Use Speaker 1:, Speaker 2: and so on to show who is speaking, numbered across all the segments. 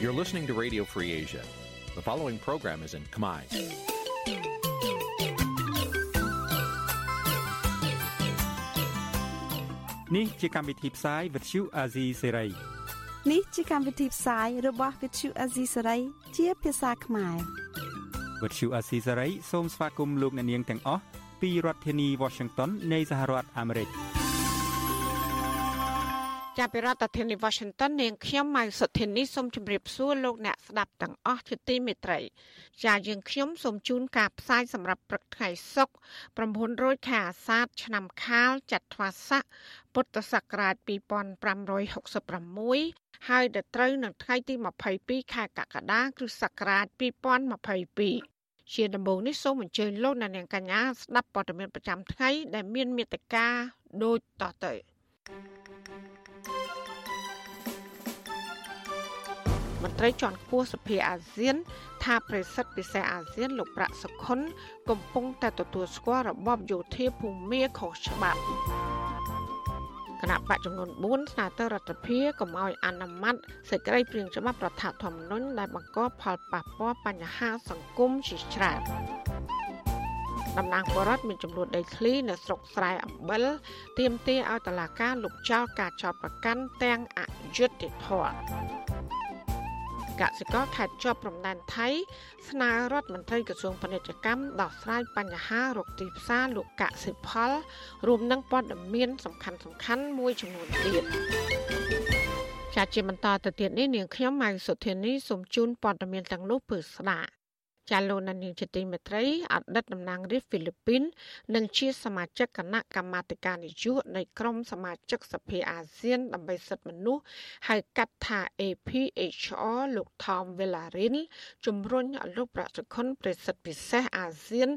Speaker 1: You're listening to Radio Free Asia. The following program is in Khmer.
Speaker 2: នេះជាកម្មវិធីផ្សាយ Vuthu Azizi Serai
Speaker 3: នេះជាកម្មវិធីផ្សាយរបស់ Vuthu Azizi Serai ជាភាសាខ្មែរ
Speaker 2: Vuthu Azizi Serai សូមស្វាគមន៍លោកអ្នកនាងទាំងអស់ពីរដ្ឋធានី Washington នៃសហរដ្ឋអាមេរិក។
Speaker 4: ចាប់ពីរដ្ឋធានី Washington នាងខ្ញុំម៉ៅសុធានីសូមជម្រាបសួរលោកអ្នកស្ដាប់ទាំងអស់ជាទីមេត្រី ចាយើងខ្ញុំសូមជូនការផ្សាយសម្រាប់ព្រឹកថ្ងៃសុក្រ900ខែអាសាឍឆ្នាំខាលចត្វាស័កពុទ្ធសករាជ2566ហើយដល់ត្រូវនៅថ្ងៃទី22ខែកក្កដាគ្រិស្តសករាជ2022ជាដំបូងនេះសូមអញ្ជើញលោកអ្នកនាងកញ្ញាស្ដាប់ព័ត៌មានប្រចាំថ្ងៃដែលមានមេត្តាដូចតទៅ មន្ត្រីជាន់ខ្ពស់សភាអាស៊ាន ថាប្រេសិតពិសេសអាស៊ាន លោកប្រាក់សុខុន កំពុងតែទទួលស្គាល់របបយោធាភូមាខុសច្បាប់គណៈបកចំនួន4ស្នើទៅរដ្ឋាភិបាលកុំឲ្យអនុម័តសេចក្តីព្រាងច្បាប់រដ្ឋធម្មនុញ្ញដែលបង្កផលប៉ះពាល់បញ្ហាសង្គមជាច្រើនតំណាងបរដ្ឋមានចំនួនដីធ្លីនៅស្រុកស្រែអំបិលទាមទារឲ្យតុលាការលុបចោលការចោទប្រកាន់ទាំងអយុត្តិធម៌ កសិករខេត្តជាប់ព្រំដែនថៃ ស្នើរដ្ឋមន្ត្រីក្រសួងពាណិជ្ជកម្មដោះស្រាយបញ្ហារកទីផ្សារលក់កសិផល រួមនឹងព័ត៌មានសំខាន់សំខាន់មួយចំនួនទៀតជាជាបន្តទៅទៀតនេះនាងខ្ញុំម៉ៅសុធានីសូមជូនព័ត៌មានទាំងនោះពឺស្ដាប់ ចាលោកនានីជាទីមេត្រីអតីតតំណាងរាស្ត្រហ្វីលីពីន និងជាសមាជិកគណៈកម្មាធិការនយោបាយនៃក្រុមសមាជិកសភាអាស៊ានដើម្បីសិទ្ធិមនុស្សហៅកាត់ថា APHR លោក Tom Villarin ជំរុញឲ្យលោកប្រសិទ្ធខុនប្រសិទ្ធពិសេសអាស៊ាន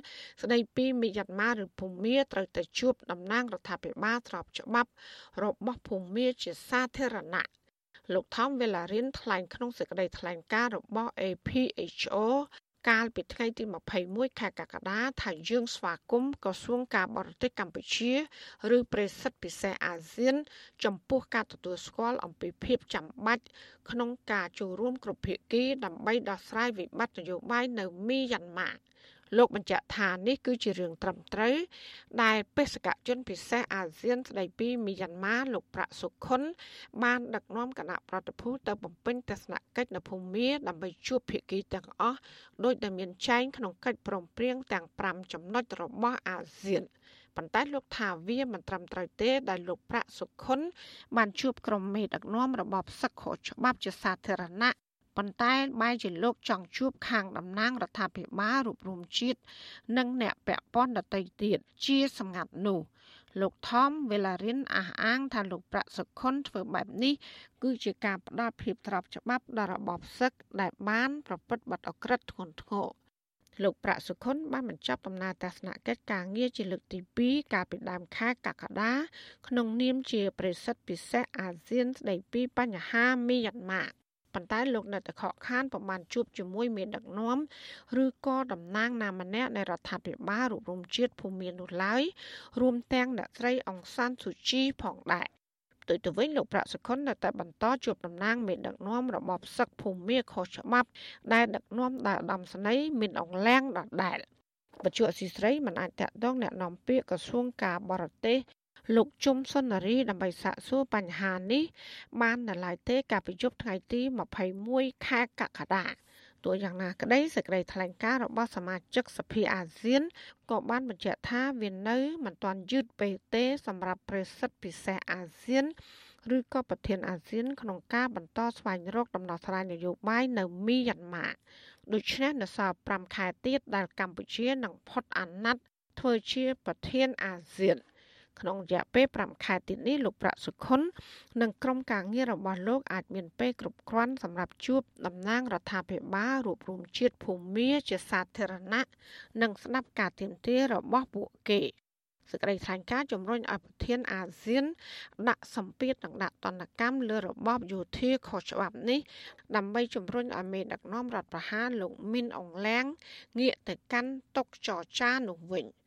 Speaker 4: ស្ដីពីមីយ៉ាន់ម៉ាឬភូមាត្រូវទៅជួបតំណាងរដ្ឋាភិបាលស្របច្បាប់របស់ភូមាជាសាធារណៈលោក Tom Villarin ថ្លែងក្នុងសេចក្តីថ្លែងការណ៍របស់ APHO កាលពីថ្ងៃទី21ខែកក្កដាថាយើងស្វាគមន៍ក្រសួងការបរទេសកម្ពុជា ឬប្រេសិតពិសេសអាស៊ាន ចំពោះការទទួលស្គាល់អំពីភាពចាំបាច់ក្នុងការចូលរួមគ្រប់ភាគីដើម្បីដោះស្រាយវិបត្តិនយោបាយនៅមីយ៉ាន់ម៉ា លោកបញ្ជាក់ថានេះគឺជារឿងត្រឹមត្រូវដែលបេសកជនពិសេសអាស៊ានស្ដីពីមីយ៉ាន់ម៉ាលោកប្រាក់សុខុន បានដឹកនាំគណៈប្រតិភូទៅបំពេញទស្សនកិច្ចនៅភូមាដើម្បីជួបភាគីទាំងអស់ដោយដែលមានចែងក្នុងកិច្ចព្រមព្រៀងទាំង5ចំណុចរបស់អាស៊ានប៉ុន្តែលោកថាវាមិនត្រឹមត្រូវទេដែលលោកប្រាក់សុខុន បានជួបក្រុមមេដឹកនាំរបបសឹកខុសច្បាប់ជាសាធារណៈ ប៉ុន្តែបែរជាលោកចង់ជួបខាងតំណាងរដ្ឋាភិបាលរួបរวมជាតិនិងអ្នកពាក់ព័ន្ធដទៃទៀតជាសម្ងាត់នោះលោកថមវេឡារិនអះអាងថាលោកប្រាក់សុខុនធ្វើបែបនេះគឺជាការផ្ដល់ភាពត្របច្បាប់ដល់របបសឹកដែលបានប្រព្រឹត្តបទអក្រិតធ្ងន់ធ្ងរលោកប្រាក់សុខុនបានបញ្ចប់ដំណើរទស្សនកិច្ចការងារជាលើកទី2កាលពីដើមខែកក្កដាក្នុងនាមជាប្រេសិតពិសេសអាស៊ានស្ដីពីបញ្ហាមីយ៉ាន់ម៉ា ប៉ុន្តែលោកនៅតែខកខានប្រមាណជួបជាមួយមេដឹកនាំឬក៏តំណាងណាម្នាក់នៃរដ្ឋាភិបាលរួមរំជាតិភូមិមាននោះឡើយរួមទាំងអ្នកស្រីអង្សានស៊ូជីផងដែរទៅទៅវិញលោកប្រាក់សុខុននៅតែបន្តជួបតំណាងមេដឹកនាំរបបសឹកភូមិខុសច្បាប់ដែលដឹកនាំដោយឧត្តមស្នេហ៍មានអង្លាំងដដែលបច្ចុប្បន្នស៊ីស្រីមិនអាចតាក់ទងแนะនាំពាក្យក្រសួងការបរទេស លោកជុំសុនារីដើម្បីសាកសួរបញ្ហានេះ បាននៅឡើយទេកាលពីយប់ថ្ងៃទី21ខែកក្កដាទោះយ៉ាងណាក្តីសេចក្តីថ្លែងការណ៍របស់សមាជិកសភាអាស៊ានក៏បានបញ្ជាក់ថាវានៅមិនទាន់យឺតពេកទេសម្រាប់ប្រេសិតពិសេសអាស៊ានឬក៏ប្រធានអាស៊ានក្នុងការបន្តស្វែងរកដំណោះស្រាយនយោបាយនៅមីយ៉ាន់ម៉ាដូច្នេះនៅសល់5ខែទៀតដែលកម្ពុជានឹងផុតអាណត្តិធ្វើជាប្រធានអាស៊ាន ក្នុងរយៈពេល5ខែទៀតនេះលោកប្រាក់សុខុននិងក្រុមការងាររបស់លោកអាចមានពេលគ្រប់គ្រាន់សម្រាប់ជួបតំណាងរដ្ឋាភិបាលរួបរวมជាតិភូមាជាសាធារណៈនិងស្ដាប់ការទាមទាររបស់ពួកគេសេចក្តីថ្លែងការណ៍ជំរុញឲ្យប្រធានអាស៊ាន ដាក់សម្ពាធនិងដាក់ទណ្ឌកម្មលើរបបយោធាខុសច្បាប់នេះដើម្បីជំរុញឲ្យមេដឹកនាំរដ្ឋប្រហារលោកមីនអងឡាំងងាកទៅកាន់តុចរចានោះវិញ។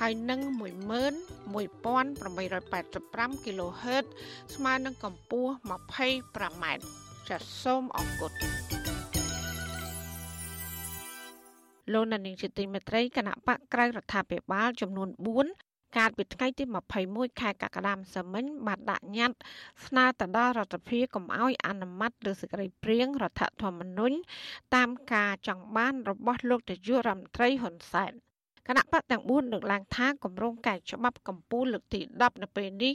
Speaker 4: ហើយនឹង11885 kHz ស្មើនឹងកម្ពស់ 25m ចាសសូមអរគុណលោកនានីជាទីមេត្រីគណៈបកក្រៅរដ្ឋាភិបាលចំនួន4កាលពីថ្ងៃទី21ខែកក្កដាម្សិលមិញបានដាក់ញត្តិស្នើទៅដល់រដ្ឋាភិបាលកុំឲ្យអនុម័តលើសេចក្តីព្រៀងរដ្ឋធម្មនុញ្ញតាមការចង់បានរបស់លោកនាយករដ្ឋមន្ត្រីហ៊ុនសែន គណៈបកទាំង4លើកឡើងថាគម្រោងកែច្បាប់កម្ពុជាលើកទី10នៅពេលនេះ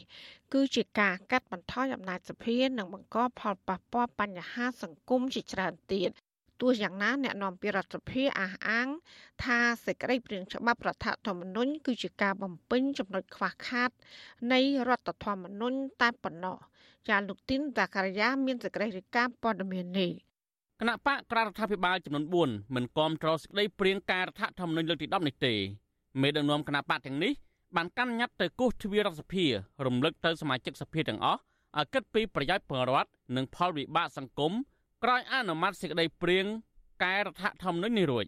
Speaker 4: គឺជាការកាត់បន្ថយអំណាចសភានិងបង្កផលប៉ះពាល់បញ្ហាសង្គមជាច្រើនទៀតទោះយ៉ាងណាអ្នកនាំពាក្យរដ្ឋសភាអះអាង ថាសេចក្តីព្រាងច្បាប់រដ្ឋធម្មនុញ្ញគឺជាការបំពេញចំណុចខ្វះខាត នៃរដ្ឋធម្មនុញ្ញតែប៉ុណ្ណោះចាលោកទីនតាការីយ៉ាមានសេចក្តីរាយការណ៍ព័ត៌មាននេះ
Speaker 5: គណៈបកក្រៅរដ្ឋាភិបាលចំនួន4មិនគាំទ្រសេចក្តីព្រៀងការរដ្ឋធម្មនុញ្ញលើកទី10នេះទេមេដឹកនាំគណៈបកទាំងនេះបានកាន់ញត្តិទៅគូសទ្វាររដ្ឋសភា រំលឹកទៅសមាជិកសភាទាំងអស់ឲ្យគិតពីប្រយោជន៍ពលរដ្ឋនិងផលវិបាកសង្គមក្រោយអនុម័តសេចក្តីព្រៀងកែរដ្ឋធម្មនុញ្ញនេះរួច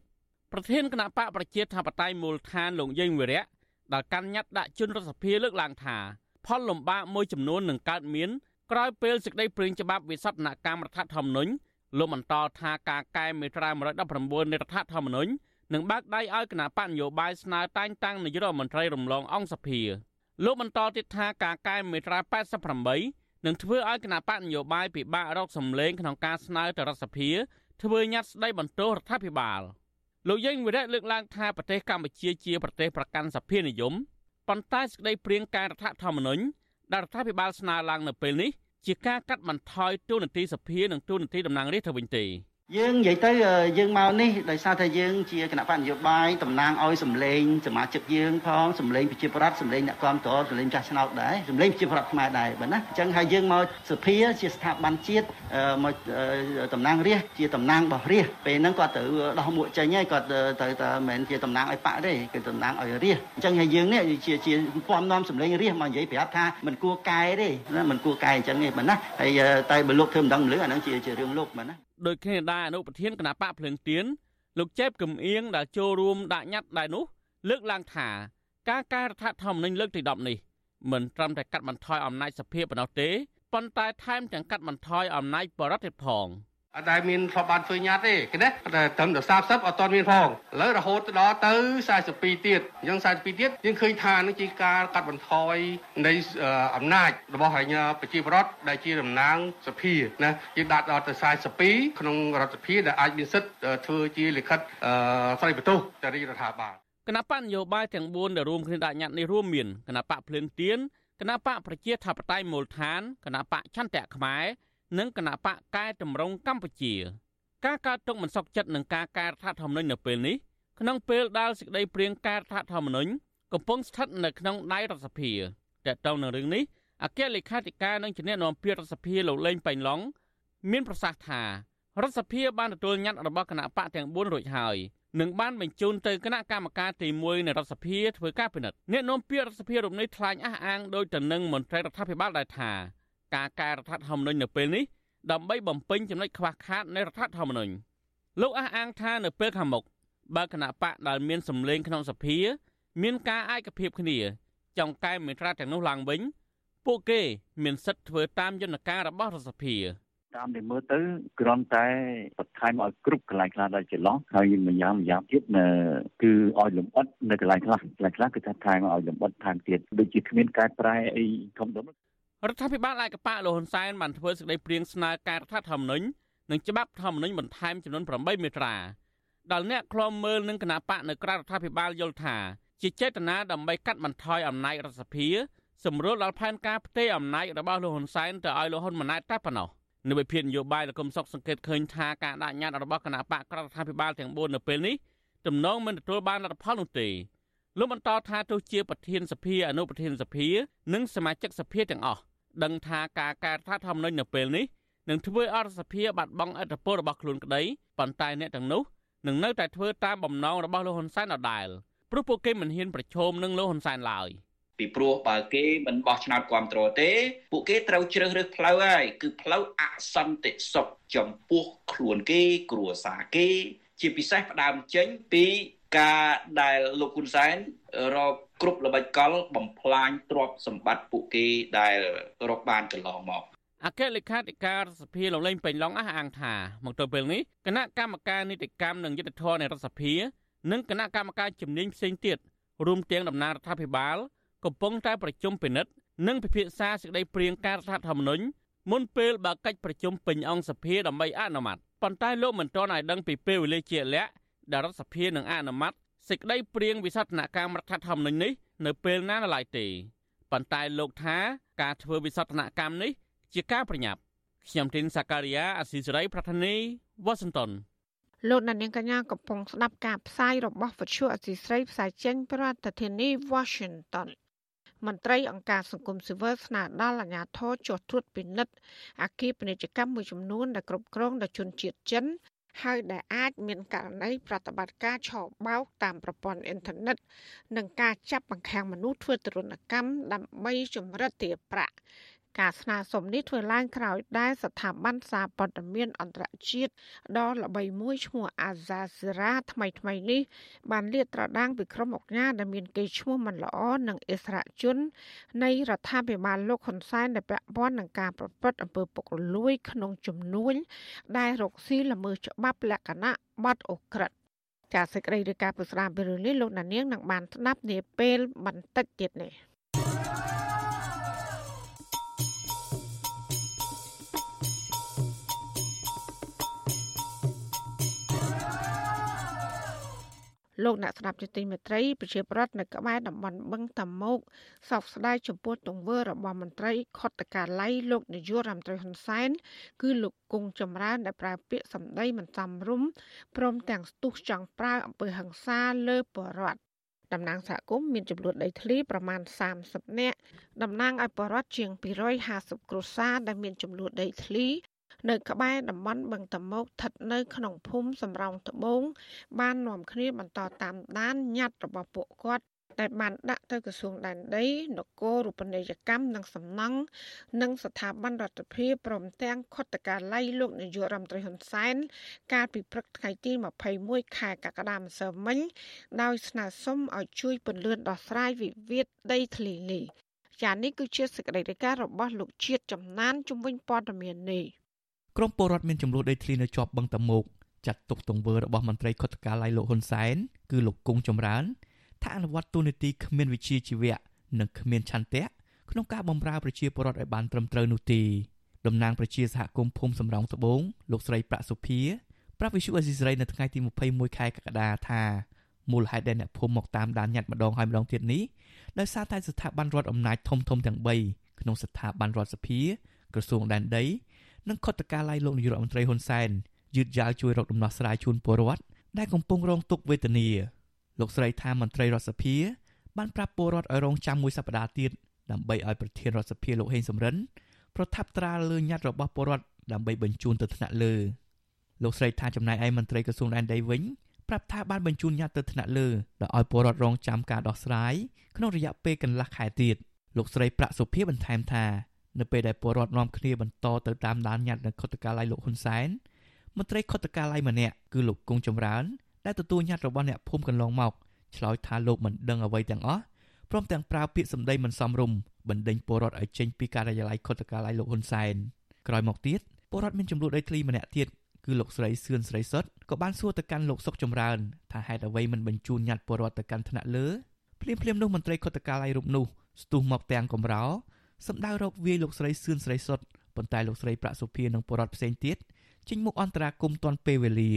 Speaker 5: ប្រធានគណៈបកប្រជាធិបតេយ្យមូលដ្ឋានលោកយើងវិរៈដែលកាន់ញត្តិដាក់ជូនរដ្ឋសភាលើកឡើងថាផលលំបាកមួយចំនួននឹងកើតមានក្រោយពេលសេចក្តីព្រៀងច្បាប់វិសោធនកម្មរដ្ឋធម្មនុញ្ញ លោកបន្តថាការកែមេត្រា119នៃរដ្ឋធម្មនុញ្ញនឹងបើកដៃឲ្យគណៈបកនយោបាយស្នើតែងតាំងនាយករដ្ឋមន្ត្រីរំលងអង្គសភាលោកបន្តទៀតថាការកែមេត្រា88នឹងធ្វើឲ្យគណៈបកនយោបាយពិបាករកសម្លេងក្នុងការស្នើទៅរដ្ឋសភាធ្វើញត្តិស្ដីបន្ទោសរដ្ឋាភិបាលលោកយើងវិរៈលើកឡើងថាប្រទេសកម្ពុជាជាប្រទេសប្រកាន់សភានិយមប៉ុន្តែសេចក្តីព្រៀងការរដ្ឋធម្មនុញ្ញដែលរដ្ឋាភិបាលស្នើឡើងនៅពេលនេះ ជាការកាត់បន្ថយទូនាទីសភានិងទូនាទីតំណាងរាស្ត្រទៅវិញទេ
Speaker 6: យើងនិយាយទៅយើងមកនេះដោយសារតែយើងជាគណៈបកនយោបាយតំណាងឲ្យសម្លេងសមាជិកយើងផងសម្លេងប្រជាប្រដ្ឋសម្លេងអ្នកគ្រប់តរសម្លេងចាស់ឆ្នោតដែរសម្លេងប្រជាប្រដ្ឋខ្មែរដែរបើណាអញ្ចឹងហើយយើងមកសភាជាស្ថាប័នជាតិមកតំណាងរាស្ត្រជាតំណាងរបស់រាស្ត្រពេលហ្នឹងគាត់ទៅដោះមួកចេញហើយគាត់ទៅទៅមិនមែនជាតំណាងឲ្យបកទេគឺតំណាងឲ្យរាស្ត្រអញ្ចឹងហើយយើងនេះជាជាពំនាំសម្លេងរាស្ត្រមកនិយាយប្រាប់ថាមិនគួរកែទេណាមិនគួរកែអញ្ចឹងទេបើណាហើយតែបើលោកធ្វើមិនដឹងមិនលឺអាហ្នឹងជាជារឿងលោកបើណា
Speaker 5: ដោយគ្នាដែរអនុប្រធានគណៈបកភ្លើងទៀនលោកចេបកំអៀងដែលចូលរួមដាក់ញត្តិដែរនោះលើកឡើងថាការកែរដ្ឋធម្មនុញ្ញលើកទី10នេះមិនត្រឹមតែកាត់បន្ថយអំណាចសភាប៉ុណ្ណោះទេប៉ុន្តែថែមទាំងកាត់បន្ថយអំណាចបរដ្ឋទៀតផង។
Speaker 7: អត់ដែលមានធ្លាប់បានធ្វើញត្តិទេគេណាតែត្រឹមតែ30អត់ទាន់មានផងឥឡូវរហូតដល់ទៅ42ទៀតអញ្ចឹង42ទៀតយើងឃើញថានឹងជាការកាត់បន្ថយនៃអំណាចរបស់រាជប្រជាប្រដ្ឋដែលជាតំណាងសភាណាយើងដាក់ដល់ទៅ42ក្នុងរដ្ឋសភាដែលអាចមានសិទ្ធិធ្វើជាលិខិតស្ដីបន្ទោសទៅរាជរដ្ឋាភិបាល
Speaker 5: គណៈបកនយោបាយទាំង4ដែលរួមគ្នាដាក់ញត្តិនេះរួមមានគណៈបកភ្លើងទៀនគណៈបកប្រជាធិបតេយ្យមូលដ្ឋានគណៈបកឆន្ទៈខ្មែរ និងគណៈបកកែតម្រង់កម្ពុជា ការកើតទុកមិនសុខចិត្តនឹងការកែរដ្ឋធម្មនុញ្ញនៅពេលនេះក្នុងពេលដែលសេចក្តីព្រៀងកែរដ្ឋធម្មនុញ្ញកំពុងស្ថិតនៅក្នុងដៃរដ្ឋសភាតើតើនឹងរឿងនេះអគ្គលេខាធិការនឹងជំនាញនាំពាក្យរដ្ឋសភាលោកលេងប៉ៃឡុងមានប្រសាសន៍ថារដ្ឋសភាបានទទួលញត្តិរបស់គណៈបកទាំង4រួចហើយនឹងបានបញ្ជូនទៅគណៈកម្មការទី1នៃរដ្ឋសភាធ្វើការពិនិត្យអ្នកនាំពាក្យរដ្ឋសភារូបនេះថ្លែងអះអាងដោយទៅនឹងមន្ត្រីរដ្ឋាភិបាលដែរថា ការកែរដ្ឋធម្មនុញ្ញនៅពេលនេះដើម្បីបំពេញចំណុចខ្វះខាតនៃរដ្ឋធម្មនុញ្ញលោកអះអាងថានៅពេលខាងមុខបើគណៈបកដែលមានសម្លេងក្នុងសភា មានការឯកភាពគ្នាចង់កែមេត្រាទាំងនោះឡើងវិញ ពួកគេ មានសិទ្ធិធ្វើតាមយន្តការរបស់រដ្ឋសភា
Speaker 8: តាមដែលមើលទៅគ្រាន់តែបន្ថែមឲ្យគ្រប់កន្លែងខ្លះដល់ចន្លោះហើយម្យ៉ាងម្យ៉ាងទៀតគឺឲ្យលំអិតនៅកន្លែងខ្លះកន្លែងខ្លះគឺថាថែមឲ្យលំអិតថែមទៀតដូចជាគ្មានកែប្រែអីធំដុំ
Speaker 5: រដ្ឋាភិបាលឯកបៈលោកហ៊ុនសែនបានធ្វើសេចក្តីព្រាងស្នើការរដ្ឋធម្មនុញ្ញនិងច្បាប់ធម្មនុញ្ញបន្ថែមចំនួន8មាត្រាដែលអ្នកខ្លំមើលនឹងគណៈបកនៅក្រៅរដ្ឋាភិបាលយល់ថាជាចេតនាដើម្បីកាត់បន្ថយអំណាចរដ្ឋសភាសម្រួលដល់ផែនការផ្ទេរអំណាចរបស់លោកហ៊ុនសែនទៅឲ្យលោកហ៊ុនម៉ាណែតតែប៉ុណ្ណោះនៅវិភាគនយោបាយលោកកឹមសុខសង្កេតឃើញថាការដាក់ញត្តិរបស់គណៈបកក្រៅរដ្ឋាភិបាលទាំង4នៅពេលនេះទំនងមិនទទួលបានលទ្ធផលនោះទេលោកបន្តថាទោះជាប្រធានសភាអនុប្រធានសភា និងសមាជិកសភាទាំងអស់ ដឹងថាការកែរដ្ឋធម្មនុញ្ញនៅពេលនេះនឹងធ្វើឲ្យរដ្ឋសភាបាត់បង់អធិបតេយ្យរបស់ខ្លួនក្តីប៉ុន្តែអ្នកទាំងនោះនឹងនៅតែធ្វើតាមបំណងរបស់លោកហ៊ុនសែនដដែលព្រោះពួកគេមិនហ៊ានប្រឈមនឹងលោកហ៊ុនសែនឡើយ
Speaker 9: ពីព្រោះបើគេមិនបោះឆ្នោតគ្រប់គ្រងទេ ពួកគេត្រូវជ្រើសរើសផ្លូវហើយគឺផ្លូវអសន្តិសុខចំពោះខ្លួនគេគ្រួសារគេ ជាពិសេសផ្ដើមចេញពី ការដែលលោកហ៊ុនសែនរកគ្រប់ល្បិចកលបំផ្លាញទ្រព្យសម្បត្តិពួកគេដែលរកបានកន្លងមក
Speaker 5: អគ្គលេខាធិការរដ្ឋសភាលោកលេងពេញឡុងអះអាងថាមកទល់ពេលនេះគណៈកម្មការនីតិកម្មនិងយុទ្ធធរនៃរដ្ឋសភានិងគណៈកម្មការជំនាញផ្សេងទៀតរួមទាំងដំណើររដ្ឋាភិបាលកំពុងតែប្រជុំពិនិត្យនិងពិភាក្សាសេចក្តីព្រាងការរដ្ឋធម្មនុញ្ញមុនពេលបើកិច្ចប្រជុំពេញអង្គសភាដើម្បីអនុម័តប៉ុន្តែលោកមិនទាន់ឲ្យដឹងពីពេលវេលាជាក់លាក់ ដែលរដ្ឋសភានឹងអនុម័តសេចក្តីព្រាងវិសោធនកម្មរដ្ឋធម្មនុញ្ញនេះនៅពេលណានៅឡើយទេប៉ុន្តែលោកថាការធ្វើវិសោធនកម្មនេះជាការប្រញាប់ខ្ញុំទីនសាការីយ៉ាអស៊ីសេរីប្រធានីវ៉ាស៊ីនតោន
Speaker 4: លោកនាងកញ្ញាកំពុងស្ដាប់ការផ្សាយរបស់វិទ្យុអសីស្រីផ្សាយចេញពីរដ្ឋធានី Washington មន្ត្រីអង្គការសង្គមស៊ីវិលស្នើដល់អាជ្ញាធរចុះត្រួតពិនិត្យអគារពាណិជ្ជកម្មមួយចំនួនដែលគ្រប់គ្រងដោយជនជាតិចិន ហើយដែលអាចមានករណីប្រតិបត្តិការឆបោកតាមប្រព័ន្ធអ៊ីនធឺណិត និងការចាប់បង្ខាំងមនុស្សធ្វើទរណកម្មដើម្បីចម្រិតទារប្រាក់ ការស្នើសុំនេះធ្វើឡើងក្រោយដែលស្ថាប័នសារព័ត៌មានអន្តរជាតិដ៏ល្បីមួយឈ្មោះ Al Jazeera ថ្មីថ្មីនេះបានលាតត្រដាងពីក្រុមអង្គការដែលមានកេរ្តិ៍ឈ្មោះមិនល្អនិងអិសរាជជននៃរដ្ឋាភិបាលលោកហ៊ុនសែនដែលពាក់ព័ន្ធនឹងការប្រព្រឹត្តអំពើពុករលួយក្នុងជំនួញដែលរកស៊ីល្មើសច្បាប់លក្ខណៈបទអូក្រិដ្ឋចាសសេចក្តីរាយការណ៍ពុស្ដាពីរឿងនេះលោកណានៀងនឹងបានស្ដាប់នាពេលបន្តិចទៀតនេះ លោកអ្នកស្ដាប់ជាទីមេត្រីប្រជាប្រដ្ឋនៅក្បែរតំបន់បឹងតាមុកសោកស្ដាយចំពោះទង្វើរបស់មន្ត្រីខុទ្ទកាល័យលោកនាយករដ្ឋមន្ត្រីហ៊ុនសែនគឺលោកគង់ចម្រើនដែលប្រើពាក្យសម្ដីមិនសមរម្យព្រមទាំងស្ទុះចង់ប្រើអំពើហិង្សាលើពលរដ្ឋតំណាងសហគមន៍មានចំនួនដីធ្លីប្រមាណ30នាក់តំណាងឲ្យបរដ្ឋជាង250គ្រួសារដែលមានចំនួនដីធ្លី នៅក្បែរតំបន់បឹងតមោកស្ថិតនៅក្នុងភូមិសំរោងត្បូងបាននាំគ្នាបន្តតាមដានញត្តិរបស់ពួកគាត់ដែលបានដាក់ទៅក្រសួងដែនដីនគររូបនីយកម្មនិងសំណង់និងស្ថាប័នរដ្ឋាភិបាលព្រមទាំងខុទ្ទកាល័យលោកនាយករដ្ឋមន្ត្រីហ៊ុនសែនកាលពីព្រឹកថ្ងៃទី21ខែកក្កដាម្សិលមិញដោយស្នើសុំឲ្យជួយពន្លឿនដោះស្រាយវិវាទដីធ្លីនេះចានេះគឺជាសេចក្តីរាយការណ៍របស់លោកជាតិចំណានជំវិញព័ត៌មាននេះ
Speaker 10: ក្រមពលរដ្ឋមានចំនួនដីធ្លីនៅជាប់បឹងតមោកចាត់ទុកទង្វើរបស់មន្ត្រីខុទ្ទកាល័យលោកហ៊ុនសែនគឺលោកគង់ចម្រើនថាអនុវត្តទូនីតិគ្មានវិជាជីវៈនិងគ្មានឆន្ទៈក្នុងការបម្រើប្រជាពលរដ្ឋឲ្យបានត្រឹមត្រូវនោះទេតំណាងប្រជាសហគមន៍ភូមិសំរោងត្បូងលោកស្រីប្រាក់សុភាប្រាប់វិសុអេស៊ីស្រីនៅថ្ងៃទី21ខែកក្កដាថាមូលហេតុដែលអ្នកភូមិមកតាមដានញត្តិម្ដងហើយម្ដងទៀតនេះដោយសារតែស្ថាប័នរដ្ឋអំណាចធំធំទាំង3ក្នុងស្ថាប័នរដ្ឋសភាក្រសួងដែនដី និងខុទ្ទកាល័យលោកនាយករដ្ឋមន្ត្រីហ៊ុនសែនយឺតយ៉ាវជួយរកដំណោះស្រាយជូនពលរដ្ឋដែលកំពុងរងទុក្ខវេទនាលោកស្រីថាមន្ត្រីរដ្ឋសភាបានប្រាប់ពលរដ្ឋឲ្យរងចាំមួយសប្តាហ៍ទៀតដើម្បីឲ្យប្រធានរដ្ឋសភាលោកហេងសំរិនប្រថាប់ត្រាលើញត្តិរបស់ពលរដ្ឋដើម្បីបញ្ជូនទៅថ្នាក់លើលោកស្រីថាចំណាយឯមន្ត្រីក្រសួងដែនដីវិញប្រាប់ថាបានបញ្ជូនញត្តិទៅថ្នាក់លើដោយឲ្យពលរដ្ឋរងចាំការដោះស្រាយក្នុងរយៈពេលកន្លះខែទៀតលោកស្រីប្រាក់សុភាបន្ថែមថា នៅពេលដែលពលរដ្ឋនាំគ្នាបន្តទៅតាមដានញត្តិនៅខុទ្ទកាល័យលោកហ៊ុនសែនមន្ត្រីខុទ្ទកាល័យម្នាក់គឺលោកគង់ចម្រើនដែលទទួលញត្តិរបស់អ្នកភូមិកន្លងមកឆ្លើយថាលោកមិនដឹងអ្វីទាំងអស់ព្រមទាំងប្រើពាក្យសម្ដីមិនសមរម្យបណ្ដេញពលរដ្ឋឲ្យចេញពីការិយាល័យខុទ្ទកាល័យលោកហ៊ុនសែនក្រោយមកទៀតពលរដ្ឋមានចំនួនដីធ្លីម្នាក់ទៀតគឺលោកស្រីសឿនស្រីសុតក៏បានសួរទៅកាន់លោកសុកចម្រើនថាហេតុអ្វីមិនបញ្ជូនញត្តិពលរដ្ឋទៅកាន់ថ្នាក់លើភ្លាមភ្លាមនោះមន្ត្រីខុទ្ទកាល័យរូបនោះស្ទុះមកទាំងកំរោ សម្ដៅរកវាយលោកស្រីសឿនស្រីសុតប៉ុន្តែលោកស្រីប្រាក់សុភានិងបរដ្ឋផ្សេងទៀតចេញមុខអន្តរាគមន៍ទាន់ពេលវេលា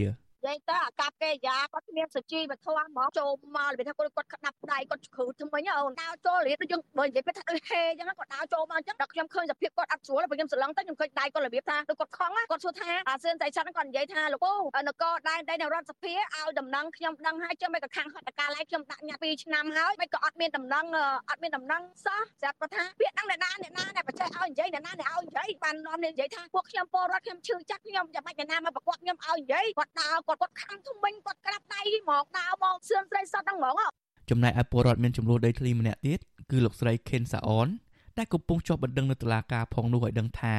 Speaker 11: និយាយទៅអាកាប់គេយ៉ាគាត់គ្មានសុជីវធម៌ហ្មងចូលមករបៀបថាគាត់គាត់ក្តាប់ដៃគាត់គ្រឹះថ្មិញអូនដើរចូលរៀបដូចយើងបើនិយាយថាដូចហេអញ្ចឹងគាត់ដើរចូលមកអញ្ចឹងដល់ខ្ញុំឃើញសភាពគាត់អត់ស្រួលបើខ្ញុំស្រឡឹងទៅខ្ញុំឃើញដៃគាត់របៀបថាដូចគាត់ខំគាត់សួរថាអាសឿនតែឆាត់គាត់និយាយថាលោកពូនគរដែនដីនៅរដ្ឋសភាឲ្យដំណឹងខ្ញុំដឹងហើយចឹងមិនក៏ខាងហត្ថកាឡៃខ្ញុំដាក់ញ៉ាំ2ឆ្នាំហើយមិនក៏អត់មានដំណឹងអត់មានដំណឹងសោះស្រាប់គាត់ថាពាក្យដឹងអ្នកណាអ្នកណាដែលបច្ចេកឲ្យនិយាយអ្នកណាអ្នកឲ្យនិយាយបាននាំនេះនិយាយថាពួកខ្ញុំពលរដ្ឋខ្ញុំឈឺចាស់ខ្ញុំចាំបាច់អ្នកណាមកប្រកបខ្ញុំឲ្យនិយាយគាត់ដើរគាត់គាត់ខំធំវិញគាត់ក្រាបដៃមកដើរមកសឿនស្រីសតហ្នឹងហ្មង
Speaker 10: ចំណែកឯពលរដ្ឋមានចំនួនដីធ្លីម្នាក់ទៀតគឺលោកស្រីខេនសាអនដែលកំពុងជាប់បណ្ដឹងនៅតុលាការផងនោះឲ្យដឹងថា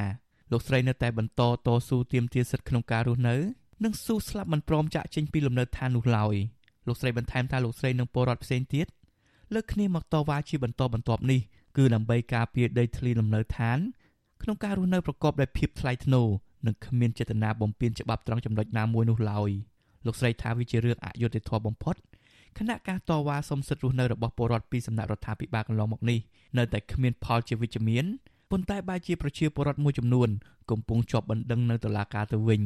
Speaker 10: លោកស្រីនៅតែបន្តតស៊ូទាមទារសិទ្ធិក្នុងការរស់នៅនិងស៊ូស្លាប់មិនព្រមចាក់ចេញពីលំនៅឋាននោះឡើយលោកស្រីបន្ថែមថាលោកស្រីនិងពលរដ្ឋផ្សេងទៀតលើកគ្នាមកតវ៉ាជាបន្តបន្ទាប់នេះគឺដើម្បីការពារដីធ្លីលំនៅឋានក្នុងការរស់នៅប្រកបដោយភាពថ្លៃថ្នូរ និងគ្មានចេតនាបំពានច្បាប់ត្រង់ចំណុចណាមួយនោះឡើយ។លោកស្រីថាវាជារឿងអយុត្តិធម៌បំផុតគណៈការតវ៉ាសំសិទ្ធរស់នៅរបស់ពលរដ្ឋពីសំណាក់រដ្ឋាភិបាលកន្លងមកនេះនៅតែគ្មានផលជាវិជ្ជមានប៉ុន្តែបែរជាប្រជាពលរដ្ឋមួយចំនួនកំពុងជាប់បណ្ដឹងនៅតុលាការទៅវិញ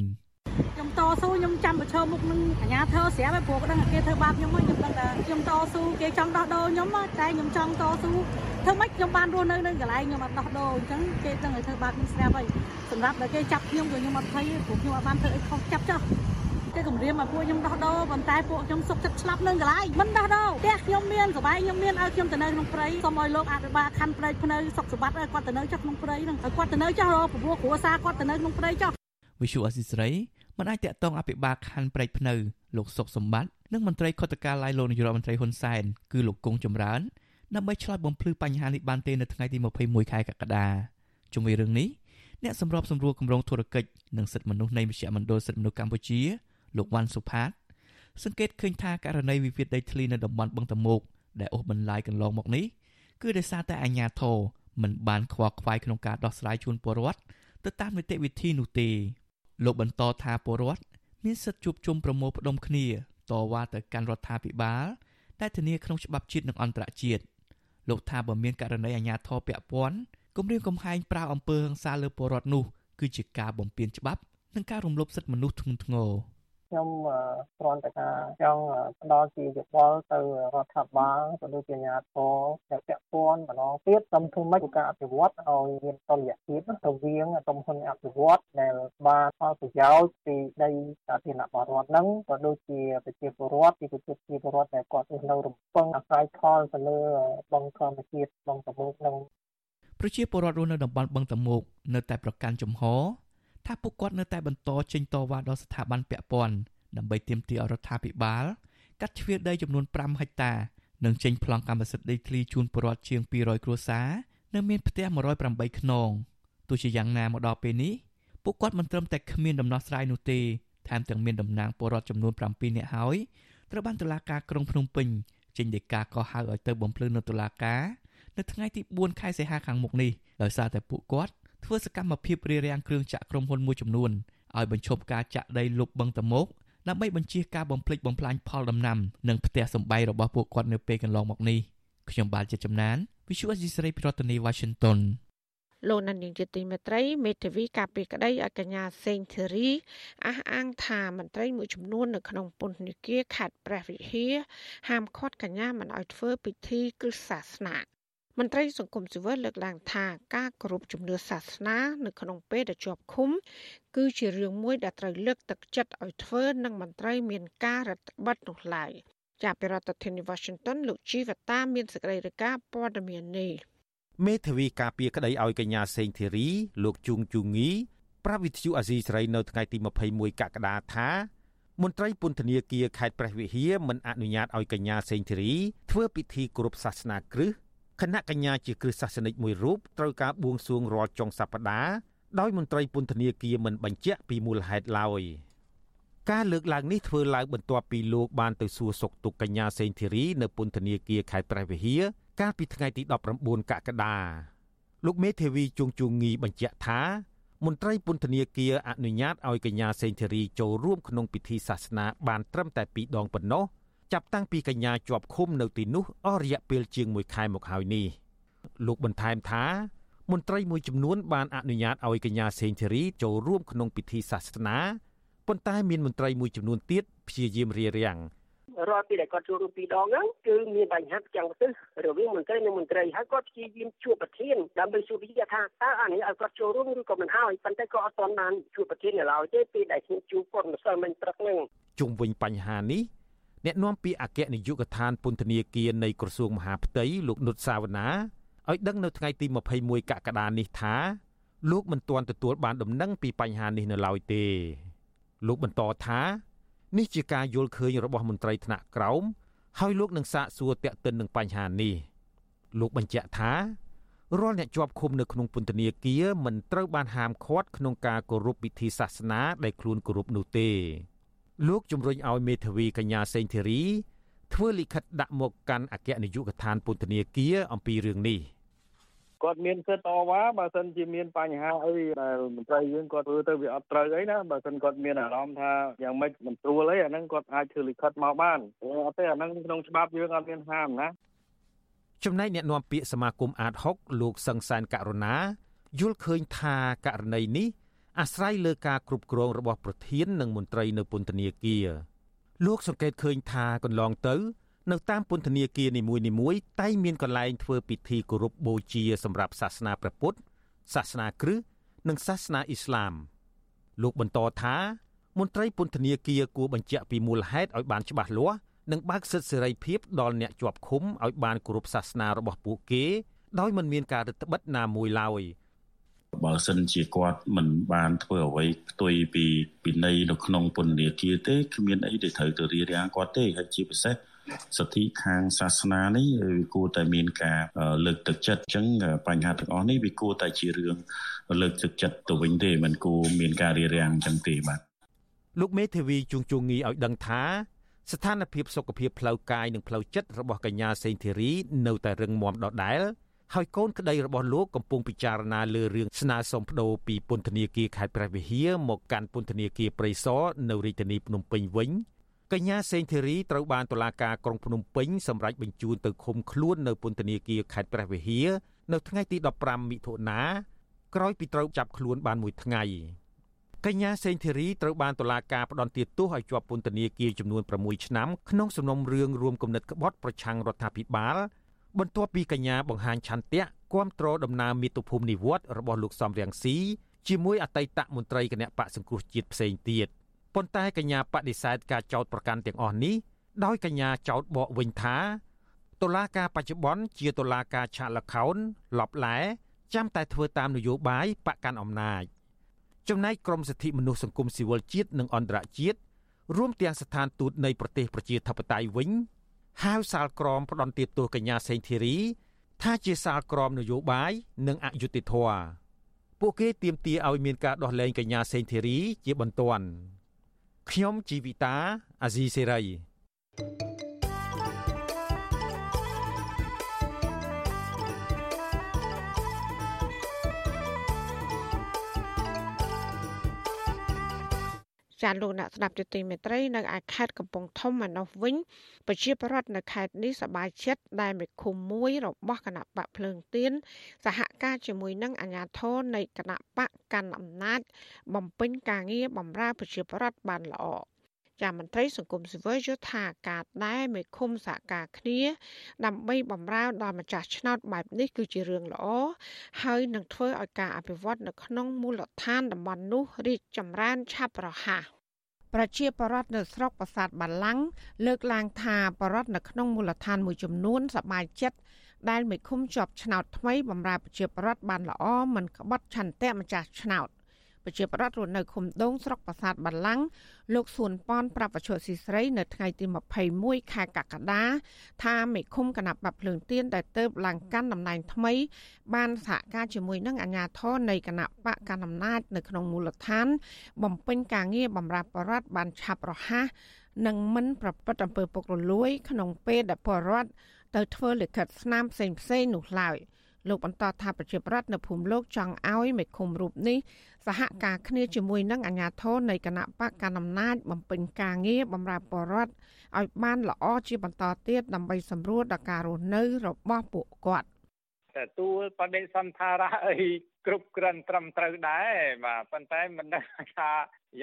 Speaker 11: ខ្ញុំតស៊ូខ្ញុំចាំប្រឈមមុខនឹងអាជ្ញាធរស្រាប់ហើយព្រោះគាត់ដឹងគេធ្វើបាបខ្ញុំហើយខ្ញុំដឹងថាខ្ញុំតស៊ូគេចង់ដោះដូរខ្ញុំតែខ្ញុំចង់តស៊ូធ្វើម៉េចខ្ញុំបានរស់នៅនឹងកន្លែងខ្ញុំអត់ដោះដូរអញ្ចឹងគេដឹងឲ្យធ្វើបាបខ្ញុំស្រាប់ហើយសម្រាប់តែគេចាប់ខ្ញុំក៏ខ្ញុំអត់ភ័យព្រោះខ្ញុំអត់បានធ្វើអីខុសចាប់ចោះគេគម្រាមមកពួកខ្ញុំដោះដូរប៉ុន្តែពួកខ្ញុំសុកចិត្តស្លាប់នឹងកន្លែងមិនដោះដូរផ្ទះខ្ញុំមានសបាយខ្ញុំមានឲ្យខ្ញុំទៅនៅក្នុងព្រៃសូមឲ្យលោកអភិបាលខណ្ឌព្រៃភ្នៅសុខសម្បត្តិឲ្យគាត់ទៅនៅចុះក្នុងព្រៃហ្នឹងឲ្យគាត់ទៅនៅចុះព្រោះគ្រួសារគាត់ទៅនៅក្នុងព្រៃចុះ
Speaker 10: វិសុអសិស្រីមិនអាចតាក់ទងអភិបាលខណ្ឌព្រៃភ្នៅលោកសុកសម្បត្តិនិងមន្ត្រីខុទ្ទកាឡៃលោកនាយករដ្ឋមន្ត្រីហ៊ុនសែនគឺលោកគង់ចម្រើនដើម្បីឆ្លើយបំភ្លឺបញ្ហានេះបានទេនៅថ្ងៃទី21ខែកក្កដាជុំវិញរឿងនេះអ្នកសម្របសម្រួលគម្រោងធុរកិច្ចនិងសិទ្ធិមនុស្សនៃមជ្ឈមណ្ឌលសិទ្ធិមនុស្សកម្ពុជាលោកវ៉ាន់សុផាតសង្កេតឃើញថាករណីវិវាទដីធ្លីនៅតំបន់បឹងតមោកដែលអូសបន្លាយកន្លងមកនេះគឺដោយសារតែអាជ្ញាធរមិនបានខ្វល់ខ្វាយក្នុងការដោះស្រាយជូនពលរដ្ឋទៅតាមនីតិវិធីនោះទេ លោកបន្តថាពលរដ្ឋមានសិទ្ធិជួបជុំប្រមូលផ្ដុំគ្នាតវ៉ាទៅកាន់រដ្ឋាភិបាលដែលធានាក្នុងច្បាប់ជាតិនិងអន្តរជាតិលោកថាបើមានករណីអាជ្ញាធរពាក់ព័ន្ធគម្រាមកំហែងប្រាវអំពើហិង្សាលើពលរដ្ឋនោះគឺជាការបំពានច្បាប់និងការរំលោភសិទ្ធិមនុស្សធ្ងន់ធ្ងរ
Speaker 12: ខ្ញុំគ្រាន់តែថាចង់ផ្ដល់ជាយោបល់ទៅរដ្ឋាភិបាលក៏ដូចជាអាជ្ញាធរដែលពាក់ព័ន្ធម្ដងទៀតសូមធ្វើម៉េចក្នុងការអភិវឌ្ឍឲ្យមានតុល្យភាពរវាងក្រុមហ៊ុនអភិវឌ្ឍដែលបានផលប្រយោជន៍ពីដីសាធារណៈបរិវត្តហ្នឹងក៏ដូចជាប្រជាពលរដ្ឋពីប្រជាពលរដ្ឋដែលគាត់រស់នៅរំពឹងអាស្រ័យផលទៅលើបឹងធម្មជាតិបឹងតមោកហ្នឹង
Speaker 10: ប្រជាពលរដ្ឋរស់នៅតំបន់បឹងតមោកនៅតែប្រកាន់ជំហរ ថាពួកគាត់នៅតែបន្តចេញតវ៉ាដល់ស្ថាប័នពាក់ព័ន្ធដើម្បីទាមទារឲ្យរដ្ឋាភិបាលកាត់ជ្រឿដីចំនួន5ហិកតានិងចេញប្លង់កម្មសិទ្ធិដីធ្លីជូនពលរដ្ឋជាង200គ្រួសារនៅមានផ្ទះ108ខ្នងទោះជាយ៉ាងណាមកដល់ពេលនេះពួកគាត់មិនត្រឹមតែគ្មានដំណោះស្រាយនោះទេថែមទាំងមានតំណាងពលរដ្ឋចំនួន7នាក់ហើយត្រូវបានតុលាការក្រុងភ្នំពេញចេញដីកាកោះហៅឲ្យទៅបំភ្លឺនៅតុលាការនៅថ្ងៃទី4ខែសីហាខាងមុខនេះដោយសារតែពួកគាត់ ធ្វើសកម្មភាពរារាំងគ្រឿងចាក់ក្រុមហ៊ុនមួយចំនួនឲ្យបញ្ឈប់ការចាក់ដីលុបបឹងតមោកដើម្បីបញ្ជៀសការបំផ្លិចបំផ្លាញផលដំណាំនិងផ្ទះសម្បែងរបស់ពួកគាត់នៅពេលកន្លងមកនេះខ្ញុំបាទជាចំណាន Visual Assisray ប្រធានាទី Washington
Speaker 4: លោកណានីជាទីមេត្រីមេធាវីការពីក្តីឲ្យកញ្ញាសេងធីរីអះអាងថាមន្ត្រីមួយចំនួននៅក្នុងពន្ធនាគារខេត្តព្រះវិហារហាមឃាត់កញ្ញាមិនឲ្យធ្វើពិធីគ្រឹះសាសនា មន្ត្រីសង្គមស៊ីវិលលើកឡើងថាការគោរពជំនឿសាសនានៅក្នុងពេលដែលជាប់ឃុំ គឺជារឿងមួយដែលត្រូវលើកទឹកចិត្តឲ្យធ្វើនិងមន្ត្រីមានការរដ្ឋបတ်នោះឡើយចាប់ពីរដ្ឋធានី Washington លោកជីវតាមានសេចក្តីរាយការណ៍ព័ត៌មាននេះ
Speaker 13: មេធាវីការពារក្តីឲ្យកញ្ញាសេងធីរី លោកជួងជូងីប្រាប់វិទ្យុអាស៊ីសេរីនៅថ្ងៃទី21កក្កដាថាមន្ត្រីពន្ធនាគារខេត្តព្រះវិហារមិនអនុញ្ញាតឲ្យកញ្ញាសេងធីរីធ្វើពិធីគោរពសាសនាគ្រឹះ គណៈកញ្ញាជាគ្រឹះសាសនិកមួយរូបត្រូវការបួងសួងរាល់ចុងសប្តាហ៍ដោយមន្ត្រីពន្ធនាគារមិនបញ្ជាក់ពីមូលហេតុឡើយការលើកឡើងនេះធ្វើឡើងបន្ទាប់ពីលោកបានទៅសួរសុខទុក្ខកញ្ញាសេងធីរីនៅពន្ធនាគារខេត្តព្រះវិហារកាលពីថ្ងៃទី19កក្កដាលោកមេធាវីជួងជួងងីបញ្ជាក់ថាមន្ត្រីពន្ធនាគារអនុញ្ញាតឲ្យកញ្ញាសេងធីរីចូលរួមក្នុងពិធីសាសនាបានត្រឹមតែ2ដងប៉ុណ្ណោះ ចាប់តាំងពីកញ្ញាជាប់ឃុំនៅទីនោះអស់រយៈពេលជាង1ខែមកហើយនេះលោកបន្ថែមថា មន្ត្រីមួយចំនួនបានអនុញ្ញាតឲ្យកញ្ញាសេងធីរីចូលរួមក្នុងពិធីសាសនាប៉ុន្តែមានមន្ត្រីមួយចំនួនទៀតព្យាយាមរារាំង
Speaker 14: រាល់ពីដែលគាត់ចូលរួមពីរដងហ្នឹងគឺមានបញ្ហាផ្ទាំងផ្ទះរវាងមន្ត្រីនិងមន្ត្រីហើយគាត់ព្យាយាមជួបប្រធានដើម្បីសួរវិជាថាតើអានេះឲ្យគាត់ចូលរួមឬក៏មិនហើយប៉ុន្តែក៏អត់ទាន់បានជួបប្រធាននៅឡើយទេពេលដែលខ្ញុំជួបគាត់ម្សិលមិញព្រឹកហ្នឹង
Speaker 13: ជុំវិញបញ្ហានេះ អ្នកនាំពាក្យអគ្គនាយកដ្ឋានពន្ធនាគារនៃក្រសួងមហាផ្ទៃលោកនុតសាវណ្ណាឲ្យដឹងនៅថ្ងៃទី21កក្កដានេះថាលោកមិនទាន់ទទួលបានដំណឹងពីបញ្ហានេះនៅឡើយទេ លោកបន្តថានេះជាការយល់ឃើញរបស់មន្ត្រីថ្នាក់ក្រោមហើយលោកនឹងសាកសួរតាក់ទិននឹងបញ្ហានេះលោកបញ្ជាក់ថារាល់អ្នកជាប់ឃុំនៅក្នុងពន្ធនាគារមិនត្រូវបានហាមឃាត់ក្នុងការគោរពពិធីសាសនាដែលខ្លួនគោរពនោះទេ លោកជំរុញឲ្យមេធាវីកញ្ញាសេងធីរីធ្វើលិខិតដាក់មកកាន់អគ្គនាយកដ្ឋានពន្ធនាគារអំពីរឿងនេះ
Speaker 15: គាត់មានសិទ្ធិតវ៉ាបើសិនជាមានបញ្ហាអីដែលមន្ត្រីយើងគាត់ធ្វើទៅវាអត់ត្រូវអីណាបើសិនគាត់មានអារម្មណ៍ថាយ៉ាងម៉េចមិនស្រួលអីអាហ្នឹងគាត់អាចធ្វើលិខិតមកបានអត់ទេអាហ្នឹងក្នុងច្បាប់យើងអត់មានហាមណា
Speaker 13: ចំណែកអ្នកនាំពាក្យសមាគមអាត6លោកសង្សានករណាយល់ឃើញថាករណីនេះ អាស្រ័យលើការគ្រប់គ្រងរបស់ប្រធាននិងមន្ត្រីនៅពន្ធនាគារលោកសង្កេតឃើញថាកន្លងទៅ នៅតាមពន្ធនាគារនីមួយៗតែងមានកន្លែងធ្វើពិធីគោរពបូជាសម្រាប់សាសនាព្រះពុទ្ធសាសនាគ្រិស្តនិងសាសនាអ៊ីស្លាម លោកបន្តថាមន្ត្រីពន្ធនាគារគួរបញ្ជាក់ពីមូលហេតុឲ្យបានច្បាស់លាស់និងបើកសិទ្ធិសេរីភាពដល់អ្នកជាប់ឃុំឲ្យបានគោរពសាសនារបស់ពួកគេដោយមិនមានការរឹតបន្តឹងណាមួយឡើយ
Speaker 16: បើសិនជាគាត់មិនបានធ្វើអ្វីផ្ទុយពីពីនៃនៅក្នុងពន្ធនាគារទេគ្មានអីដែលត្រូវទៅរៀបរៀងគាត់ទេហើយជាពិសេសសិទ្ធិខាងសាសនានេះវាគួរតែមានការលើកទឹកចិត្តអញ្ចឹងបញ្ហាទាំងអស់នេះវាគួរតែជារឿងលើកទឹកចិត្តទៅវិញទេមិនគួរមានការរារាំងអញ្ចឹងទេបាទ
Speaker 13: លោកមេធាវីជួងជួងងីឲ្យដឹងថាស្ថានភាពសុខភាពផ្លូវកាយនិងផ្លូវចិត្តរបស់កញ្ញាសេងធីរី នៅតែរឹងមាំដដែល ហើយកូនក្តីរបស់លោកកំពុងពិចារណាលើរឿងស្នើសុំប្តូរពីពន្ធនាគារខេត្តព្រះវិហារមកកាន់ពន្ធនាគារព្រៃសរនៅរាជធានីភ្នំពេញវិញកញ្ញាសេងធីរីត្រូវបានតុលាការក្រុងភ្នំពេញសម្រេចបញ្ជូនទៅឃុំខ្លួននៅពន្ធនាគារខេត្តព្រះវិហារនៅថ្ងៃទី15មិថុនាក្រោយពីត្រូវចាប់ខ្លួនបានមួយថ្ងៃកញ្ញាសេងធីរីត្រូវបានតុលាការផ្តន្ទាទោសឲ្យជាប់ពន្ធនាគារចំនួន6ឆ្នាំក្នុងសំណុំរឿងរួមគំនិតក្បត់ប្រឆាំងរដ្ឋាភិបាល បន្ទាប់ពីកញ្ញាបង្ហាញឆន្ទៈគាំទ្រដំណើរមាតុភូមិនិវត្តរបស់លោកសំរៀងស៊ីជាមួយអតីតមន្ត្រីគណៈបកសង្គ្រោះជាតិផ្សេងទៀត។ប៉ុន្តែកញ្ញាបដិសេធការចោទប្រកាន់ទាំងអស់នេះដោយកញ្ញាចោទបកវិញថាតុលាការបច្ចុប្បន្នជាតុលាការឆាកលខោនលបឡែចាំតែធ្វើតាមនយោបាយបកកាន់អំណាចចំណែកក្រមសិទ្ធិមនុស្សសង្គមស៊ីវិលជាតិនិងអន្តរជាតិរួមទាំងស្ថានទូតនៃប្រទេសប្រជាធិបតេយ្យវិញ ហៅសាលក្រមផ្ដន្ទាទោសកញ្ញាសេងធីរី ថាជាសាលក្រមនយោបាយនិងអយុត្តិធម៌ពួកគេទាមទារឲ្យមានការដោះលែងកញ្ញាសេងធីរីជាបន្ទាន់ខ្ញុំជីវិតាអាស៊ីសេរី
Speaker 4: ចាលោកអ្នកស្ដាប់ទទីមេត្រីនៅឯខេត្តកំពង់ធំឯនោះវិញប្រជាពលរដ្ឋនៅខេត្តនេះសប្បាយចិត្តដែលមេឃុំមួយរបស់គណៈបកភ្លើងទៀនសហការជាមួយនឹងអាជ្ញាធរនៃគណៈបកកាន់អំណាចបំពេញការងារបម្រើប្រជាពលរដ្ឋបានល្អចាមន្ត្រីសង្គមស៊ីវិលយល់ថាការដែលមេឃុំសហការគ្នា ដើម្បីបម្រើដល់ម្ចាស់ឆ្នោតបែបនេះគឺជារឿងល្អហើយនឹងធ្វើឲ្យការអភិវឌ្ឍនៅក្នុងមូលដ្ឋានតំបន់នោះរីកចម្រើនឆាប់រហ័ស ប្រជាពលរដ្ឋនៅស្រុកប្រាសាទបាឡាំងលើកឡើងថាពលរដ្ឋនៅក្នុងមូលដ្ឋានមួយចំនួនសប្បាយចិត្តដែលមេឃុំជាប់ឆ្នោតថ្មីបម្រើប្រជាពលរដ្ឋបានល្អមិនក្បត់ឆន្ទៈម្ចាស់ឆ្នោត។ ប្រជាប្រដ្ឋរស់នៅឃុំដងស្រុកប្រាសាទបាឡាំងលោកសួនប៉នប្រាប់វត្ថុស៊ីស្រីនៅថ្ងៃទី21ខែកក្កដាថាមេឃុំគណៈបព្វភ្លើងទៀនដែលទៅឡើងកាន់តំណែងថ្មី បានសហការជាមួយនឹងអាជ្ញាធរនៃគណៈបកកណ្ដាលអំណាចនៅក្នុងមូលដ្ឋាន បំពេញការងារបម្រើបរដ្ឋបានឆាប់រហ័សនិងមិនប្រព្រឹត្តអំពើពុករលួយ ក្នុងពេលដែលបរដ្ឋទៅធ្វើលិខិតស្នាមផ្សេងផ្សេងនោះឡើយ លោកបន្តថាប្រជាប្រដ្ឋនៅភូមិលោកចង់ឲ្យមេឃុំរូបនេះសហការគ្នាជាមួយនឹងអាជ្ញាធរនៃគណៈបកកណ្ដាលអំណាចបំពេញការងារបម្រើបរដ្ឋឲ្យបានល្អជាបន្តទៀតដើម្បីសម្រួលដល់ការរស់នៅរបស់ពួកគាត់
Speaker 17: ទទួលបដិសន្ធារៈអីគ្រប់គ្រាន់ត្រឹមត្រូវដែរបាទប៉ុន្តែមិនដឹងថា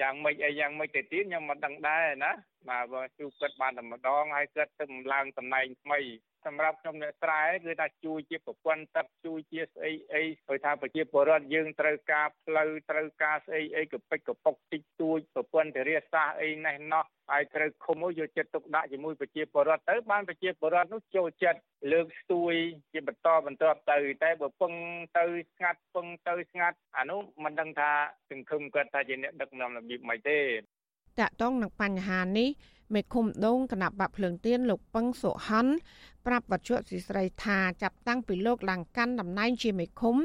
Speaker 17: យ៉ាងម៉េចអីយ៉ាងម៉េចទៅទៀតខ្ញុំមិនដឹងដែរណាបាទបើជួបគាត់បានតែម្ដងហើយគាត់ទៅឡើងតំណែងថ្មី សម្រាប់ខ្ញុំអ្នកស្រែគឺថាជួយជាប្រព័ន្ធទឹកជួយជាស្អីអីព្រោះថាប្រជាពលរដ្ឋយើងត្រូវការផ្លូវត្រូវការស្អីអីកពិចកពុកតិចតួចប្រព័ន្ធធារាសាស្ត្រអីណេះណោះហើយត្រូវឃុំយកចិត្តទុកដាក់ជាមួយប្រជាពលរដ្ឋទៅបានប្រជាពលរដ្ឋនោះចូលចិត្តលើកស្ទួយជាបន្តបន្ទាប់ទៅតែបើពឹងទៅស្ងាត់ពឹងទៅស្ងាត់អានោះមិនដឹងថាសង្ឃឹមគាត់ថាជាអ្នកដឹកនាំរបៀបម៉េចទេ
Speaker 4: តកតងនឹងបញ្ហានេះ មេឃុំដងគណៈបកភ្លើងទៀនលោកពឹងសុហុនប្រាប់វត្ថុស៊ីស្រីថាចាប់តាំងពីលោកឡើងកាន់តំណែងជាមេឃុំ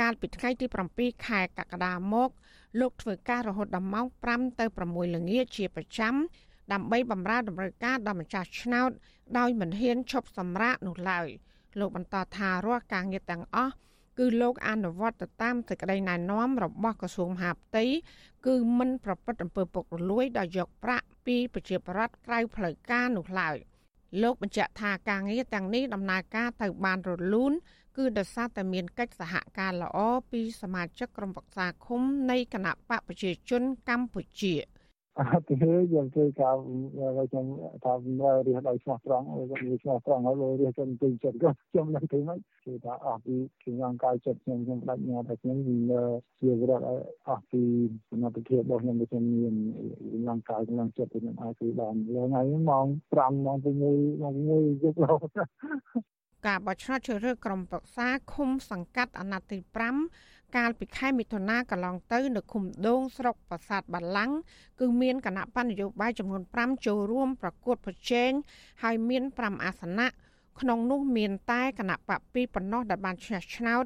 Speaker 4: កាលពីថ្ងៃទី7ខែកក្កដាមក លោកធ្វើការរហូតដល់ម៉ោង5ទៅ6ល្ងាចជាប្រចាំដើម្បីបម្រើតម្រូវការដល់ម្ចាស់ឆ្នោត ដោយមិនហ៊ានឈប់សម្រាកនោះឡើយលោកបន្តថារាល់ការងារទាំងអស់ គឺលោកអនុវត្តទៅតាមសេចក្តីណែនាំរបស់ក្រសួងមហាផ្ទៃគឺមិនប្រព្រឹត្តអំពើពុករលួយដោយយកប្រាក់ពីប្រជាប្រដ្ឋក្រៅផ្លូវការនោះឡើយលោកបញ្ជាក់ថាការងារទាំងនេះដំណើរការទៅបានរលូនគឺដោយសារតែមានកិច្ចសហការល្អពីសមាជិកក្រុមប្រឹក្សាឃុំនៃគណៈបកប្រជាជនកម្ពុជា។
Speaker 18: អត់ទេយើងធ្វើការខ្ញុំថារៀបដោយស្មោះត្រង់វាស្មោះត្រង់ហើយរៀបចំពេញចិត្តក៏ខ្ញុំនឹងធ្វើមិនគឺថាអស់ពីខ្ញុំកាយចិត្តខ្ញុំខ្ញុំដាច់ញ៉ាំតែខ្ញុំជាវត្តអស់ពីសមត្ថភាពរបស់ខ្ញុំខ្ញុំមានកម្លាំងកាយកម្លាំងចិត្តខ្ញុំអាចធ្វើបានលើថ្ងៃម៉ោង5ម៉ោង6ម៉ោង1យប់រហូត
Speaker 4: ការបោះឆ្នោតជ្រើសរើសក្រុមប្រឹក្សាឃុំសង្កាត់អាណត្តិទី5 កាលពីខែមិថុនាកន្លងទៅនៅឃុំដូងស្រុកប្រាសាទបាឡាំងគឺមានគណៈបញ្ញយោបាយចំនួន5ចូលរួមប្រកួតប្រជែងហើយមាន5អាសនៈក្នុងនោះមានតែគណៈបក2ប៉ុណ្ណោះដែលបានឈ្នះឆ្នោត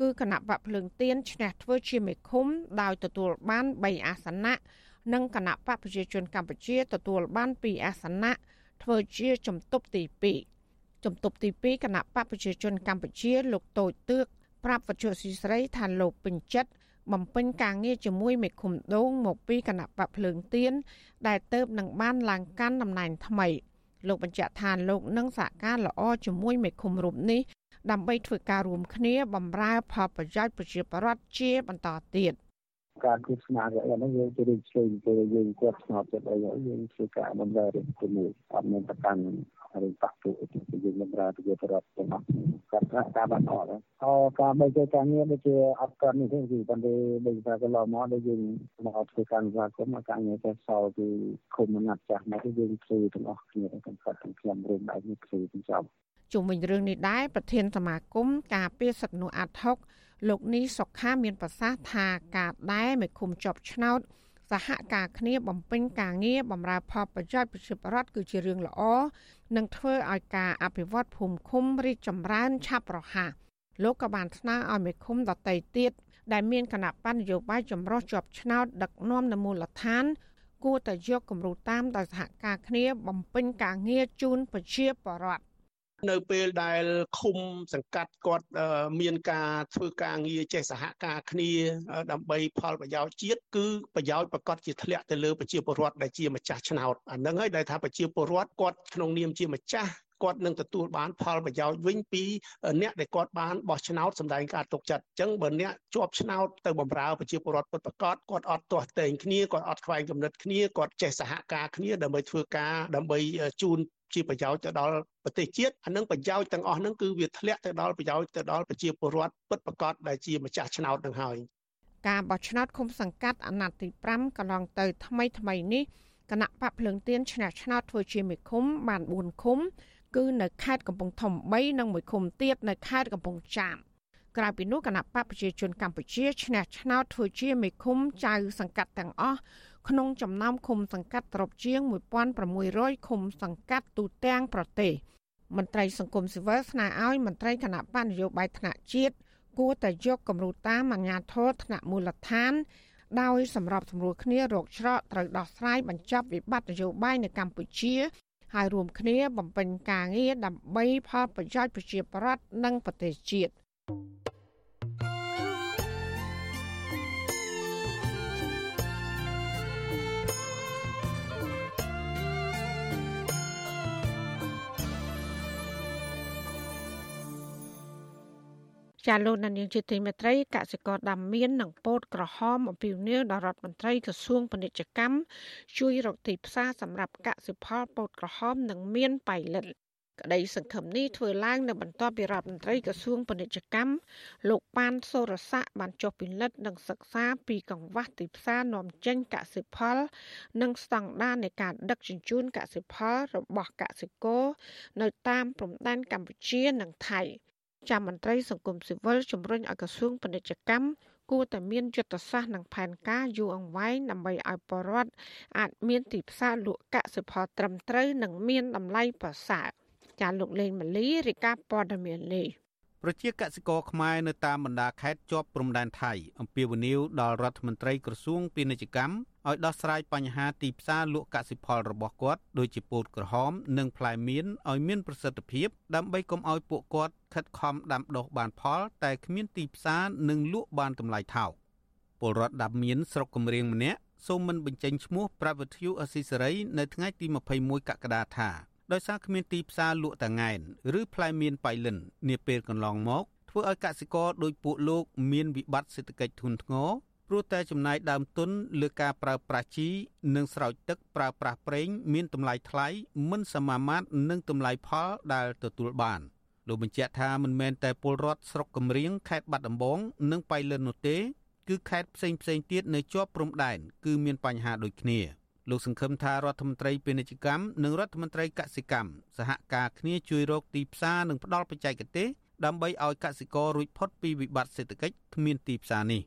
Speaker 4: គឺគណៈបកភ្លើងទៀនឈ្នះធ្វើជាមេឃុំដោយទទួលបាន3អាសនៈនិងគណៈបកប្រជាជនកម្ពុជាទទួលបាន2អាសនៈធ្វើជាជំទប់ទី2ជំទប់ទី2គណៈបកប្រជាជនកម្ពុជាលោកតូចទឿក ប្រាប់វត្ថុស៊ីស្រីថាលោកពេញចិត្តបំពេញការងារជាមួយមេឃុំដងមកពីគណៈបកភ្លើងទៀនដែលទៅបនឹងបានឡើងកាន់តំណែងថ្មីលោកបញ្ជាក់ថាលោកនឹងសហការល្អជាមួយមេឃុំរូបនេះដើម្បីធ្វើការរួមគ្នាបម្រើផលប្រយោជន៍ប្រជាពលរដ្ឋជាបន្តទៀត
Speaker 18: ការគូស្មារតីហ្នឹងយើងជិះឆ្លេងទៅយើងគាត់ស្ងប់ចិត្តអីយើងធ្វើការបម្រើរឿងជាមួយអត់មានប្រកាន់រឿងបាក់ទូយើងបម្រើប្រជាពលរដ្ឋទាំងអស់គាត់ថាការបានអត់អការបីជាការងារដូចជាអត់កើតនេះទេគឺប៉ុន្តែដូចថាកន្លងមកដូចយើងមកធ្វើការសហគមន៍ការងារតែសល់គឺឃុំណាត់ចាស់មកយើងធ្វើទាំងអស់គ្នាទាំងគាត់ទាំងខ្ញុំរួមដៃនេះធ្វើទាំងចប់
Speaker 4: ជុំវិញរឿងនេះដែរប្រធានសមាគមការពារសិទ្ធិមនុស្សអាត់ហុក លោកនេះសុខាមានប្រសាសន៍ថាការដែលមេឃុំជាប់ឆ្នោតសហការគ្នាបំពេញការងារបម្រើផលប្រយោជន៍ប្រជាពលរដ្ឋគឺជារឿងល្អនិងធ្វើឲ្យការអភិវឌ្ឍភូមិឃុំរីកចម្រើនឆាប់រហ័សលោកក៏បានស្នើឲ្យមេឃុំដតីទៀតដែលមានគណៈបញ្ញយោបាយចម្រុះជាប់ឆ្នោតដឹកនាំនៅមូលដ្ឋាន គួរតែយកគំរូតាមដោយសហការគ្នាបំពេញការងារជូនប្រជាពលរដ្ឋ
Speaker 19: នៅពេលដែលឃុំសង្កាត់គាត់មានការធ្វើការងារចេះសហការគ្នាដើម្បីផលប្រយោជន៍ជាតិគឺប្រយោជន៍ប្រកាសជាធ្លាក់ទៅលើប្រជាពលរដ្ឋដែលជាម្ចាស់ឆ្នោតអានឹងហើយដែលថាប្រជាពលរដ្ឋគាត់ក្នុងនាមជាម្ចាស់គាត់នឹងទទួលបានផលប្រយោជន៍វិញពីអ្នកដែលគាត់បានបោះឆ្នោតសម្ដែងការទុកចិត្តអញ្ចឹងបើអ្នកជាប់ឆ្នោតទៅបម្រើប្រជាពលរដ្ឋពិតប្រាកដគាត់អត់ទាស់ទែងគ្នាគាត់អត់ខ្វែងគំនិតគ្នាគាត់ចេះសហការគ្នាដើម្បីធ្វើការដើម្បីជូន ជាប្រយោជន៍ទៅដល់ប្រទេសជាតិអានឹងប្រយោជន៍ទាំងអស់ហ្នឹងគឺវាធ្លាក់ទៅដល់ប្រយោជន៍ទៅដល់ប្រជាពលរដ្ឋពិតប្រាកដដែលជាម្ចាស់ឆ្នោតនឹងហើយ
Speaker 4: ការបោះឆ្នោតឃុំសង្កាត់អាណត្តិទី5កន្លងទៅថ្មីថ្មីនេះគណៈបកភ្លើងទៀនឈ្នះឆ្នោតធ្វើជាមេឃុំបាន4ឃុំ គឺនៅខេត្តកំពង់ធំ3និងមួយឃុំទៀតនៅខេត្តកំពង់ចាមក្រៅពីនោះគណៈបកប្រជាជនកម្ពុជាឈ្នះឆ្នោតធ្វើជាមេឃុំចៅសង្កាត់ទាំងអស់ ក្នុងចំណោមឃុំសង្កាត់ត្រប់ជាង1600ឃុំសង្កាត់ទូទាំងប្រទេសមន្ត្រីសង្គមស៊ីវិលស្នើឲ្យមន្ត្រីគណៈបញ្ញយោបាយថ្នាក់ជាតិគួរតែយកគំរូតាមអាជ្ញាធរថ្នាក់មូលដ្ឋាន ដោយសម្របសម្រួលគ្នារកច្រកត្រូវដោះស្រាយបញ្ចប់វិបត្តិនយោបាយនៅកម្ពុជាហើយរួមគ្នាបំពេញការងារដើម្បីផលប្រយោជន៍ប្រជាពលរដ្ឋនិងប្រទេសជាតិ ចាលោកនាងជាទីមេត្រីកសិករដាំមៀននិងពោតក្រហមអំពីនីដល់រដ្ឋមន្ត្រីក្រសួងពាណិជ្ជកម្មជួយរកទីផ្សារសម្រាប់កសិផលពោតក្រហមនិងមៀនបៃលិនក្តីសង្ឃឹមនេះធ្វើឡើងនៅបន្ទាប់ពីរដ្ឋមន្ត្រីក្រសួងពាណិជ្ជកម្មលោកប៉ានសូរស័ក្តិបានចុះពិនិត្យនិងសិក្សាពីកង្វះទីផ្សារនាំចេញកសិផល និងស្តង់ដារនៃការដឹកជញ្ជូនកសិផលរបស់កសិករនៅតាមព្រំដែនកម្ពុជានិងថៃ ចាំមន្ត្រីសង្គមស៊ីវិលជំរុញឲ្យក្រសួងពាណិជ្ជកម្មគួរតែមានយុទ្ធសាស្ត្រនិងផែនការយូរអង្វែងដើម្បីឲ្យពលរដ្ឋអាចមានទីផ្សារលក់កសិផលត្រឹមត្រូវនិងមានតម្លៃប្រសើរចាលោកលេងម៉ាលីរាយការណ៍ព័ត៌មាននេះ
Speaker 1: ប្រជាកសិករខ្មែរនៅតាមបណ្ដាខេត្តជាប់ព្រំដែនថៃអំពាវនាវដល់រដ្ឋមន្ត្រីក្រសួងពាណិជ្ជកម្មឲ្យដោះស្រាយបញ្ហាទីផ្សារលក់កសិផលរបស់គាត់ដូចជាពោតក្រហម និងផ្លែមៀនឲ្យមានប្រសិទ្ធភាពដើម្បីកុំឲ្យពួកគាត់ខិតខំដាំដុះបានផល តែគ្មានទីផ្សារនិងលក់បានតម្លៃថោកពលរដ្ឋដាំមៀនស្រុកកំរៀងម្នាក់សូមមិនបញ្ចេញឈ្មោះប្រាវិទ្យូអស៊ីសេរីនៅថ្ងៃទី21កក្កដាថា ដោយសារគ្មានទីផ្សារលក់តាងែនឬផ្លែមៀនបៃលិននាពេលកន្លងមកធ្វើឲ្យកសិករដោយពួកលោកមានវិបត្តិសេដ្ឋកិច្ចធ្ងន់ធ្ងរព្រោះតែចំណាយដើមទុនលើការប្រើប្រាស់ជីនិងស្រោចទឹកប្រើប្រាស់ប្រេងមានតម្លៃថ្លៃមិនសមាមាត្រនឹងតម្លៃផលដែលទទួលបានលោកបញ្ជាក់ថាមិនមែនតែពលរដ្ឋស្រុកកំរៀងខេត្តបាត់ដំបងនិងបៃលិននោះទេ គឺខេត្តផ្សេងផ្សេងទៀតនៅជាប់ព្រំដែនគឺមានបញ្ហាដូចគ្នា។ លោកសង្ឃឹមថារដ្ឋមន្ត្រីពាណិជ្ជកម្មនិងរដ្ឋមន្ត្រីកសិកម្មសហការគ្នាជួយរកទីផ្សារនិងផ្ដល់បច្ចេកទេសដើម្បីឲ្យកសិកររួចផុតពីវិបត្តិសេដ្ឋកិច្ចគ្មានទីផ្សារនេះ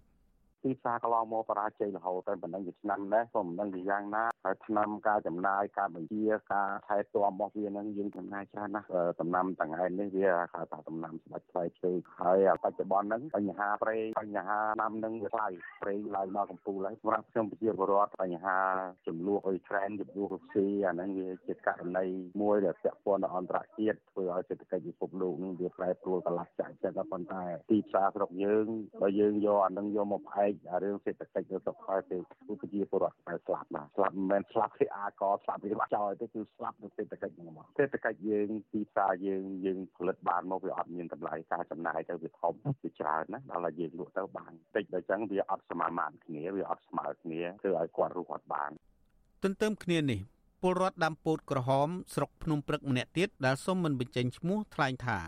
Speaker 18: ទីផ្សារកន្លងមកបរាជ័យរហូតតែប៉ុណ្ណឹងជាឆ្នាំដែរក៏មិនដឹងជាយ៉ាងណាហើយឆ្នាំការចំណាយការបញ្ជាការថែទាំរបស់វានឹងយើងចំណាយច្រើនណាស់ដំណាំទាំងឯងនេះវាហៅថាដំណាំស្ដាច់ផ្លែឈើហើយបច្ចុប្បន្នហ្នឹងបញ្ហាប្រេងបញ្ហាដាំនឹងវាថ្លៃប្រេងឡើងមកកំពូលហើយសម្រាប់ខ្ញុំប្រជាពលរដ្ឋបញ្ហាចំនួនអ៊ុយក្រែនចំនួនរុស្ស៊ីអាហ្នឹងវាជាករណីមួយដែលពាក់ព័ន្ធដល់អន្តរជាតិធ្វើឲ្យសេដ្ឋកិច្ចពិភពលោកនឹងវាប្រែប្រួលកន្លះចាក់ចិត្តប៉ុន្តែទីផ្សារស្រុកយើងបើយើងយកអានឹងយកមកផ្អែករឿងសេដ្ឋកិច្ចនៅស្រុកខ្មែរទេប្រជាពលរដ្ឋខ្មែរស្លាប់ណាស្លាប់មិនមែនស្លាប់ពីអាកស្លាប់ពីបាក់ចោលទេគឺស្លាប់នឹងសេដ្ឋកិច្ចហ្នឹងមកសេដ្ឋកិច្ចយើងទីផ្សារយើងយើងផលិតបានមកវាអត់មានតម្លៃការចំណាយទៅវាធំវាច្រើនណាដល់តែយើងលក់ទៅបានតិចដល់ចឹងវាអត់សមាមាត្រគ្នាវាអត់ស្មើគ្នាធ្វើឲ្យគាត់រស់អត់បាន
Speaker 1: ទន្ទឹមគ្នានេះពលរដ្ឋដាំពោតក្រហមស្រុកភ្នំព្រឹកម្នាក់ទៀតដែលសុំមិនបញ្ចេញឈ្មោះថ្លែងថា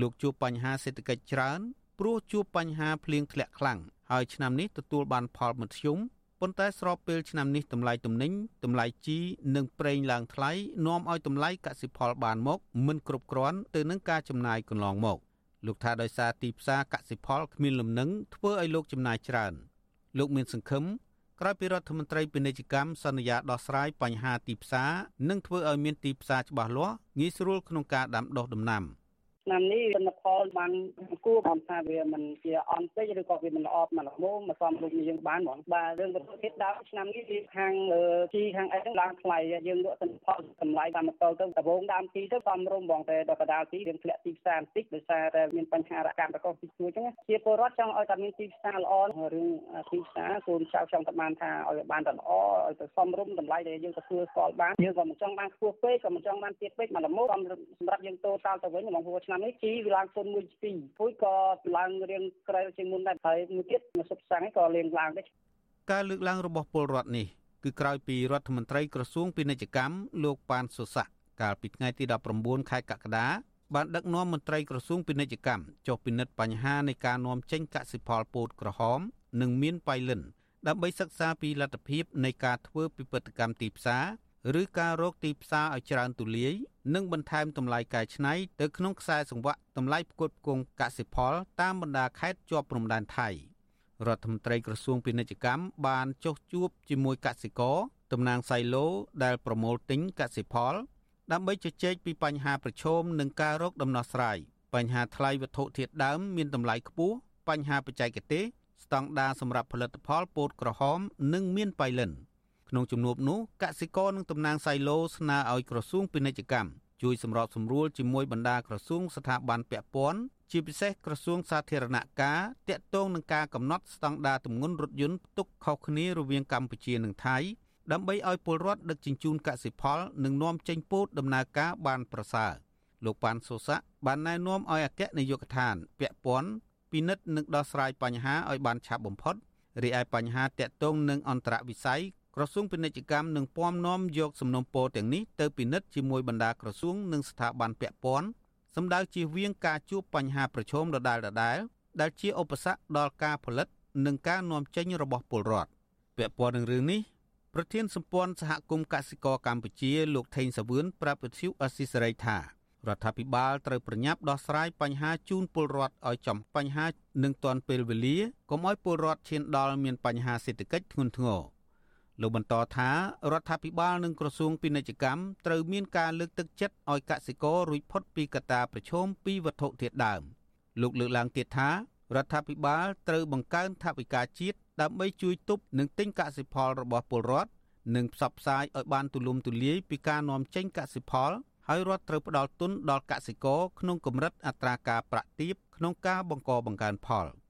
Speaker 1: លោកជួបបញ្ហាសេដ្ឋកិច្ចច្រើន ព្រោះជួបបញ្ហាភ្លៀងធ្លាក់ខ្លាំងហើយឆ្នាំនេះទទួលបានផលមធ្យមប៉ុន្តែស្របពេលឆ្នាំនេះតម្លៃទំនិញតម្លៃជីនិងប្រេងឡើងថ្លៃនាំឲ្យតម្លៃកសិផលបានមកមិនគ្រប់គ្រាន់ទៅនឹងការចំណាយកន្លងមកលោកថាដោយសារទីផ្សារកសិផលគ្មានលំនឹងធ្វើឲ្យលោកចំណាយច្រើនលោកមានសង្ឃឹមក្រោយពីរដ្ឋមន្ត្រីពាណិជ្ជកម្មសន្យាដោះស្រាយបញ្ហាទីផ្សារនិងធ្វើឲ្យមានទីផ្សារច្បាស់លាស់ងាយស្រួលក្នុងការដាំដុះដំណាំ។
Speaker 20: ឆ្នាំនេះលទ្ធផលបានគួរបានថាវាមិនជាអន់ពេកឬក៏វាមិនល្អមកល្មមមកសំរូបយើងបានហ្មងបាទរឿងវត្ថុធាតុដើមឆ្នាំនេះវាខាងជីខាងអីហ្នឹងឡើងថ្លៃយើងលក់ទិន្នផលតម្លៃតាមតលទៅដំបូងដើមជីទៅសំរុំហ្មងតែដល់កដាលទីយើងធ្លាក់ទីផ្សារបន្តិចដោយសារតែមានបញ្ហារកម្មប្រកបទីជួយអញ្ចឹងជាពលរដ្ឋចង់ឲ្យតែមានទីផ្សារល្អរឿងទីផ្សារគូនចៅចង់តែបានថាឲ្យបានតែល្អឲ្យទៅសំរុំតម្លៃដែលយើងទទួលស្គាល់បានយើងក៏មិនចង់បានខ្ពស់ពេកក៏មិនចង់បានទាបពេកមកល្មមសម្រាប់យើងតូតាល់ទៅវិញហ្មងព្រោះឆ្នាំនេះជីវាឡើងទុនមួយពីរពួយក៏ឡើងរៀងក្រៅជាងមុនដែរហើយមួយទៀតមួយសុបសាំងក៏លេងឡើងដែរ
Speaker 1: ការលើកឡើងរបស់ពលរដ្ឋនេះគឺក្រោយពីរដ្ឋមន្ត្រីក្រសួងពាណិជ្ជកម្មលោកប៉ានសុសាក់កាលពីថ្ងៃទី19ខែកក្កដាបានដឹកនាំមន្ត្រីក្រសួងពាណិជ្ជកម្មចុះពិនិត្យបញ្ហានៃការនាំចេញកសិផលពោតក្រហម និងមានបៃលិនដើម្បីសិក្សាពីលទ្ធភាពនៃការធ្វើពិពិធកម្មទីផ្សារ ឬការរកទីផ្សារឲ្យច្រើនទូលាយនិងបន្ថែមតម្លៃកែច្នៃទៅក្នុងខ្សែសង្វាក់តម្លៃផ្គត់ផ្គង់កសិផលតាមបណ្ដាខេត្តជាប់ព្រំដែនថៃរដ្ឋមន្ត្រីក្រសួងពាណិជ្ជកម្មបានចុះជួបជាមួយកសិករតំណាងសៃឡូដែលប្រមូលទិញកសិផល ដើម្បីជជែកពីបញ្ហាប្រឈមនិងការរកដំណោះស្រាយបញ្ហាថ្លៃវត្ថុធាតុដើមមានតម្លៃខ្ពស់បញ្ហាបច្ចេកទេសស្តង់ដារសម្រាប់ផលិតផលពោតក្រហម និងមានបៃលិន។ ក្នុងជំនួបនោះកសិករនិងតំណាងសៃឡូស្នើឲ្យក្រសួងពាណិជ្ជកម្មជួយសម្របសម្រួលជាមួយបណ្ដាក្រសួងស្ថាប័នពាក់ព័ន្ធជាពិសេសក្រសួងសាធារណការតាក់ទងនឹងការកំណត់ស្តង់ដារទម្ងន់រថយន្តផ្ទុកខុសគ្នារវាងកម្ពុជានិងថៃដើម្បីឲ្យពលរដ្ឋដឹកជញ្ជូនកសិផលនិងនាំចេញពោតដំណើរការបានប្រសើរលោកប៉ាន់សូសាបានណែនាំឲ្យអគ្គនាយកដ្ឋានពាក់ព័ន្ធពពិនិត្យនិងដោះស្រាយបញ្ហាឲ្យបានឆាប់បំផុតរីឯបញ្ហាតាក់ទងនឹងអន្តរវិស័យ ក្រសួងពាណិជ្ជកម្មនឹងពំនាំយកសំណុំពរទាំងនេះទៅពិនិត្យជាមួយបណ្ដាក្រសួងនិងស្ថាប័នពាក់ព័ន្ធសម្ដៅជៀសវាងការជួបបញ្ហាប្រឈមដដែលៗដែលជាឧបសគ្គដល់ការផលិត និងការនាំចេញរបស់ពលរដ្ឋពាក់ព័ន្ធនឹងរឿងនេះប្រធានសម្ព័ន្ធសហគមន៍កសិករកម្ពុជាលោកថេងសាវឿនប្រាប់វិទ្យុអស៊ីសេរីថារដ្ឋាភិបាលត្រូវប្រញាប់ដោះស្រាយបញ្ហាជូនពលរដ្ឋឲ្យចំបញ្ហានឹងទាន់ពេលវេលាកុំឲ្យពលរដ្ឋឈានដល់មានបញ្ហាសេដ្ឋកិច្ចធ្ងន់ធ្ងរ លោកបន្តថារដ្ឋាភិបាលនិងក្រសួងពាណិជ្ជកម្មត្រូវមានការលើកទឹកចិត្តឲ្យកសិកររួចផុតពីកត្តាប្រឈមពីវត្ថុធាតុដើមលោកលើកឡើងទៀតថារដ្ឋាភិបាលត្រូវបង្កើនថវិកាជាតិដើម្បីជួយទប់និងទិញកសិផលរបស់ពលរដ្ឋនិងផ្សព្វផ្សាយឲ្យបានទូលំទូលាយពីការនាំចេញកសិផលហើយរដ្ឋត្រូវផ្ដល់ទុនដល់កសិករក្នុងកម្រិតអត្រាការប្រាក់ទាបក្នុងការបង្កបង្កើនផល។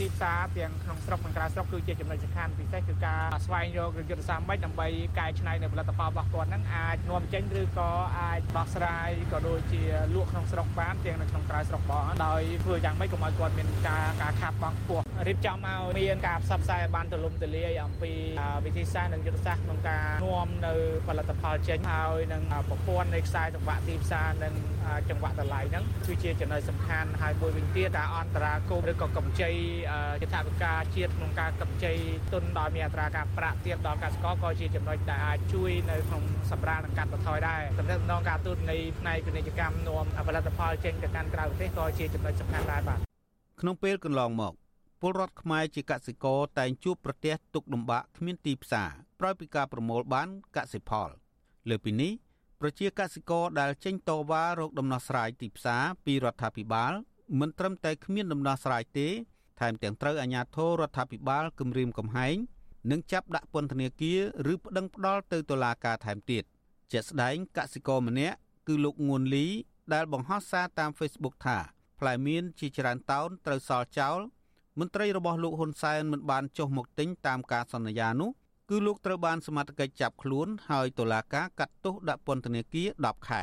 Speaker 21: ទីផ្សារទាំងក្នុងស្រុកនិងក្រៅស្រុកគឺជាចំណុចសំខាន់ពិសេសគឺការស្វែងរកយុទ្ធសាស្ត្រម៉េចដើម្បីកែច្នៃនៅផលិតផលរបស់គាត់ហ្នឹងអាចនាំចេញឬក៏អាចដោះស្រាយក៏ដូចជាលក់ក្នុងស្រុកបានទាំងនៅក្នុងក្រៅស្រុកបងដោយធ្វើយ៉ាងម៉េចកុំឲ្យគាត់មានការការខាតបង់ខ្ពស់ រៀបចំឲ្យមានការផ្សព្វផ្សាយឲ្យបានទូលំទូលាយអំពីវិធីសាស្ត្រនិងយុទ្ធសាស្ត្រក្នុងការនាំនៅផលិតផលចេញហើយនឹងប្រព័ន្ធនៃខ្សែសង្វាក់ទីផ្សារនិងចង្វាក់តម្លៃហ្នឹងគឺជាចំណុចសំខាន់ហើយមួយវិញទៀតការអន្តរាគមឬក៏កម្ចីយថាវិការជាតិក្នុងការកម្ចីទុនដោយមានអត្រាការប្រាក់ទាបដល់កសិករក៏ជាចំណុចដែលអាចជួយនៅក្នុងសម្រាលនិងកាត់បន្ថយដែរសម្រាប់ដំណងការទូតនៃផ្នែកពាណិជ្ជកម្មនាំផលិតផលចេញទៅកាន់ក្រៅប្រទេសក៏ជាចំណុចសំខាន់ដែរបាទ
Speaker 1: ក្នុងពេលកន្លងមក ពលរដ្ឋខ្មែរជាកសិករតែងជួបប្រទះទុកលំបាកគ្មានទីផ្សារប្រោយពីការប្រមូលបានកសិផល លើពីនេះប្រជាកសិករដែលចេញតវ៉ារោគដំណោះស្រាយទីផ្សារពីរដ្ឋាភិបាល មិនត្រឹមតែគ្មានដំណោះស្រាយទេថែមទាំងត្រូវអាជ្ញាធររដ្ឋាភិបាលគម្រាមកំហែងនិងចាប់ដាក់ពន្ធនាគារឬប្តឹងផ្តល់ទៅតុលាការថែមទៀតជាក់ស្ដែងកសិករម្នាក់គឺលោកងួនលី ដែលបង្ហោះសារតាម Facebook ថាផ្លែមៀនជាច្រើនតោនត្រូវសល់ចោល មន្ត្រីរបស់លោកហ៊ុនសែនមិនបានចុះមកទិញតាមការសន្យានោះគឺលោកត្រូវបានសមត្ថកិច្ចចាប់ខ្លួនហើយតុលាការកាត់ទោសដាក់ពន្ធនាគារ10ខែ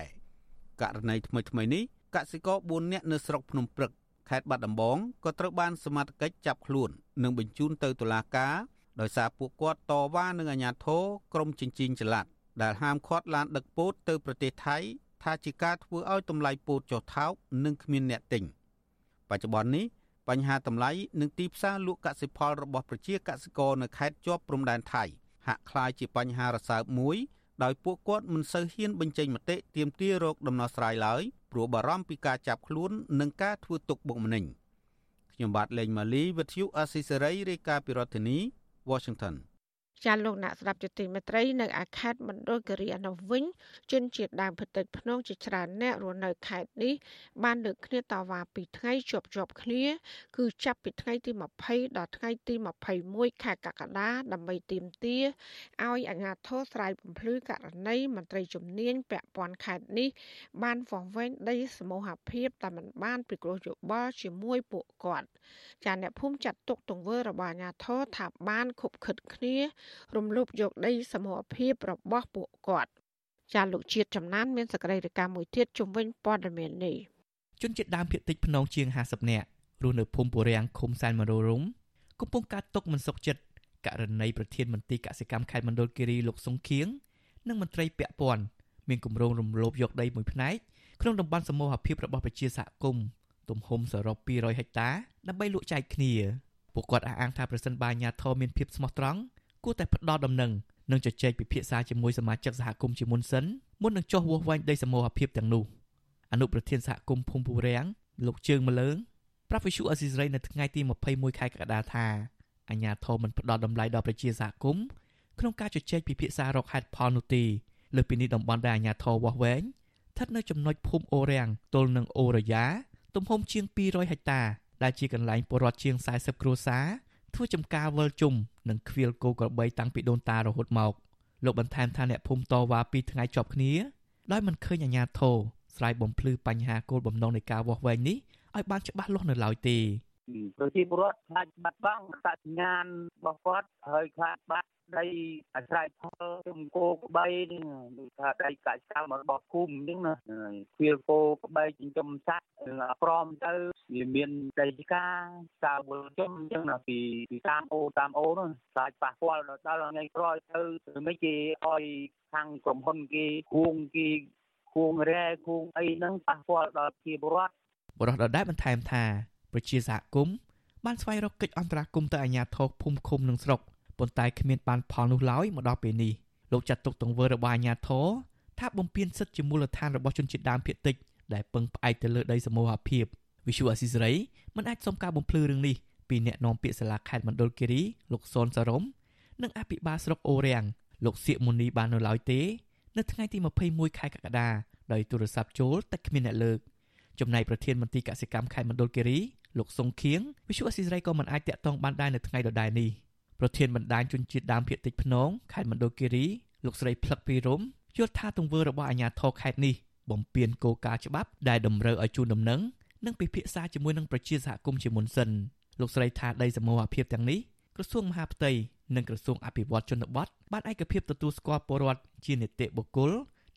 Speaker 1: ករណីថ្មីថ្មីនេះកសិករ4នាក់នៅស្រុកភ្នំព្រឹកខេត្តបាត់ដំបងក៏ត្រូវបានសមត្ថកិច្ចចាប់ខ្លួននិងបញ្ជូនទៅតុលាការដោយសារពួកគាត់តវ៉ានឹងអាជ្ញាធរក្រមចិញ្ចៀងចល័តដែលហាមឃាត់ឡានដឹកពោតទៅប្រទេសថៃថាជាការធ្វើឲ្យតម្លៃពោតចុះថោកនិងគ្មានអ្នកទិញបច្ចុប្បន្ននេះ បញ្ហាតម្លៃនិងទីផ្សារលក់កសិផលរបស់ប្រជាកសិករនៅខេត្តជាប់ព្រំដែនថៃហាក់คล้ายជាបញ្ហារសើបមួយដោយពួកគាត់មិនសូវហ៊ានបញ្ចេញមតិទាមទាររោគដំណោះស្រាយឡើយព្រោះបារម្ភពីការចាប់ខ្លួននិងការធ្វើទុកបុកម្នេញខ្ញុំបាទលេងម៉ាលីវិទ្យុអស៊ីសេរីរាយការណ៍ពីរដ្ឋធានី Washington
Speaker 4: ចាលោកអ្នកស្ដាប់ជទីមេត្រីនៅឯខេត្តមណ្ឌលគិរីអនុវិញជនជាតិដើមភាគតិចភ្នងជាច្រើនអ្នករស់នៅខេត្តនេះបានលើកគ្នាតវ៉ាពីថ្ងៃជាប់ជាប់គ្នា គឺចាប់ពីថ្ងៃទី20ដល់ថ្ងៃទី21ខែកក្កដាដើម្បីទាមទារឲ្យអាជ្ញាធរស្រាយបំភ្លឺករណីមន្ត្រីជំនាញពាក់ព័ន្ធខេត្តនេះបានវង្វេងដីសមូហភាពតែមិនបានពិគ្រោះយោបល់ជាមួយពួកគាត់ចាអ្នកភូមិចាត់ទុកទង្វើរបស់អាជ្ញាធរថាបានខុបខិតគ្នារំលោភយកដីសមរភាពរបស់ពួកគាត់ចាលោកជាតិចំណានមានសកម្មភាពមួយទៀតជំវិញព័ត៌មាននេះ
Speaker 10: ជនជាតិដើមភាគតិចភ្នងជាង50នាក់រស់នៅភូមិពរាំងឃុំសែនមរោរំកំពុងកាត់ទុកមិនសុខចិត្តករណីប្រធានមន្ត្រីកសិកម្មខេត្តមណ្ឌលគិរីលោកសុងខៀងនិងមន្ត្រីពាក់ព័ន្ធមានគម្រោងរំលោភយកដីមួយផ្នែកក្នុងតំបន់សមូហភាពរបស់ប្រជាសហគមន៍ទំហំសរុប200ហិកតាដើម្បីលក់ចែកគ្នាពួកគាត់អះអាងថាប្រសិនបើអាជ្ញាធរមានភាពស្មោះត្រង់ គួរតែផ្ដល់ដំណឹងនិងជជែកពិភាក្សាជាមួយសមាជិកសហគមន៍ជាមុនសិនមុននឹងចុះវាស់វែងដីសមូហភាពទាំងនោះអនុប្រធានសហគមន៍ភូមិពូរាំងលោកជើងមលើងប្រាប់វិសុអេស៊ីសរ៉ៃនៅថ្ងៃទី21ខែកក្កដាថាអាញាធមមិនផ្ដល់តម្លៃដល់ប្រជាសហគមន៍ក្នុងការជជែកពិភាក្សារកហេតុផលនោះទេលើពីនេះតំបន់ដែលអាញាធរវាស់វែងស្ថិតនៅចំណុចភូមិអូរាំងទល់នឹងអូរយ៉ាទំហំជាង200ហិកតាដែលជាកន្លែងពលរដ្ឋជាង40គ្រួសារ ធ្វើចំការវិលជុំនិងខ្វៀលគោក្របីតាំងពីដូនតារហូតមកលោកបន្ថែមថាអ្នកភូមិតវ៉ាពីថ្ងៃជាប់គ្នាដោយមិនឃើញអាជ្ញាធរស្រ័យបំភ្លឺបញ្ហាគោលបំណងនៃការវាស់វែងនេះឲ្យបានច្បាស់លាស់នៅឡើយទេ
Speaker 18: ប្រជាពលរដ្ឋខ្លាចបាត់បង់អត្តសញ្ញាណរបស់គាត់ហើយខ្លាចបាត់ ដីអាស្រ័យផលជំគោក្បីនេះដូចថាដីកសិកម្មរបស់ភូមិហ្នឹងណាឃ្វាលគោក្បីចិញ្ចឹមសត្វប្រមទៅវាមានដីកាសាវលចំអញ្ចឹងណាពីពីតាមអូតាមអូនោះខ្លាចប៉ះពាល់ដល់ថ្ងៃក្រោយទៅមិនគេឲ្យខាងក្រុមហ៊ុនគេគួងគេគួងរ៉ែគួងអីហ្នឹងប៉ះពាល់ដល់ប្រជាពលរដ្ឋ
Speaker 10: បរិះដដែលបន្ថែមថា ប្រជាសហគមន៍បានស្វែងរកកិច្ចអន្តរាគមន៍ទៅអាជ្ញាធរភូមិឃុំនិងស្រុក ប៉ុន្តែគ្មានបានផលនោះឡើយមកដល់ពេលនេះលោកចាត់ទុកទង្វើរបស់អាជ្ញាធរថាបំពានសិទ្ធិជាមូលដ្ឋានរបស់ជនជាតិដើមភាគតិចដែលពឹងផ្អែកទៅលើដីសមូហភាពវិសុអស៊ីសេរីមិនអាចសុំការបំភ្លឺរឿងនេះពីអ្នកនាំពាក្យសាលាខេត្តមណ្ឌលគិរីលោកសុនសរមនិងអភិបាលស្រុកអូរាំងលោកសៀកមុនីបាននៅឡើយទេ នៅថ្ងៃទី21ខែកក្កដាដោយទូរស័ព្ទចូលតែគ្មានអ្នកលើកចំណែកប្រធានមន្ត្រីកសិកម្មខេត្តមណ្ឌលគិរីលោកសុងខៀងវិសុអស៊ីសេរីក៏មិនអាចតាក់ទងបានដែរនៅថ្ងៃដដែលនេះ ប្រធានបណ្ដាញជនជាតិដើមភាគតិចភ្នងខេត្តមណ្ឌលគិរីលោកស្រីផ្លឹកពីរំយល់ថាទង្វើរបស់អាជ្ញាធរខេត្តនេះបំពានគោលការណ៍ច្បាប់ដែលតម្រូវឲ្យជូនដំណឹងនិងពិភាក្សាជាមួយនឹងប្រជាសហគមន៍ជាមុនសិនលោកស្រីថាដីសមូហភាពទាំងនេះក្រសួងមហាផ្ទៃនិងក្រសួងអភិវឌ្ឍជនបទបានឯកភាពទទួលស្គាល់ពលរដ្ឋជានីតិបុគ្គល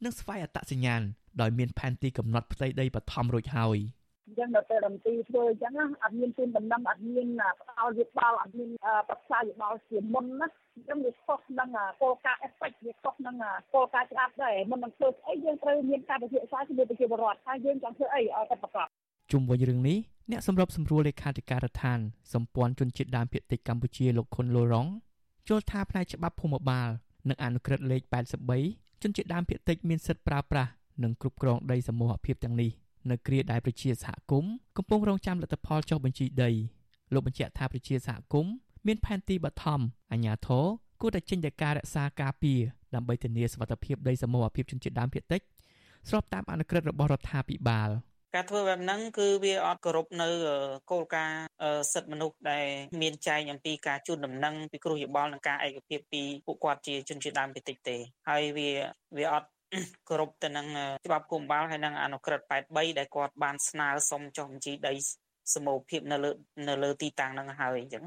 Speaker 10: និងស្វ័យអត្តសញ្ញាណដោយមានផែនទីកំណត់ផ្ទៃដីបឋមរួចហើយ។
Speaker 22: អញ្ចឹងដល់ពេលរំទីធ្វើអញ្ចឹងអត់មានជូនដំណឹងអត់មានផ្ដល់យោបល់អត់មានប្រឹក្សាយោបល់ជាមុនណាអញ្ចឹងវាខុសនឹងគោលការណ៍ effect វាខុសនឹងគោលការណ៍ច្បាប់ដែរមុននឹងធ្វើស្អីយើងត្រូវមានការពិភាក្សាជាមួយប្រជាពលរដ្ឋថាយើងចង់ធ្វើអីឲ្យតែប្រកប
Speaker 10: ជុំវិញរឿងនេះអ្នកសម្របសម្រួលលេខាធិការដ្ឋានសម្ព័ន្ធជនជាតិដើមភាគតិចកម្ពុជាលោកខុនលូរ៉ុងយល់ថាផ្នែកច្បាប់ភូមិបាលនិងអនុក្រឹត្យលេខ83ជនជាតិដើមភាគតិចមានសិទ្ធិប្រើប្រាស់និងគ្រប់គ្រងដីសមូហភាពទាំងនេះ នៅគ្រាដែលប្រជាសហគមន៍កំពុងរងចាំលទ្ធផលចុះបញ្ជីដីលោកបញ្ជាក់ថាប្រជាសហគមន៍មានផែនទីបឋមអាជ្ញាធរគួរតែចេញទៅការរក្សាការពារដើម្បីធានាសុវត្ថិភាពដីសមូហភាពជនជាតិដើមភាគតិចស្របតាមអនុក្រឹត្យរបស់រដ្ឋាភិបាល
Speaker 23: ការធ្វើបែបហ្នឹងគឺវាអត់គោរពនៅគោលការណ៍សិទ្ធិមនុស្សដែលមានចែងអំពីការជូនដំណឹងពីគ្រោះយោបល់និងការឯកភាពពីពួកគាត់ជាជនជាតិដើមភាគតិចទេហើយវាវាអត់ គោរពទៅនឹងច្បាប់គុំបាលហើយនឹងអនុក្រឹត្យ83ដែលគាត់បានស្នើសុំចុះបញ្ជីដីសមូហភាពនៅលើនៅលើទីតាំងហ្នឹងហើយអញ្ចឹង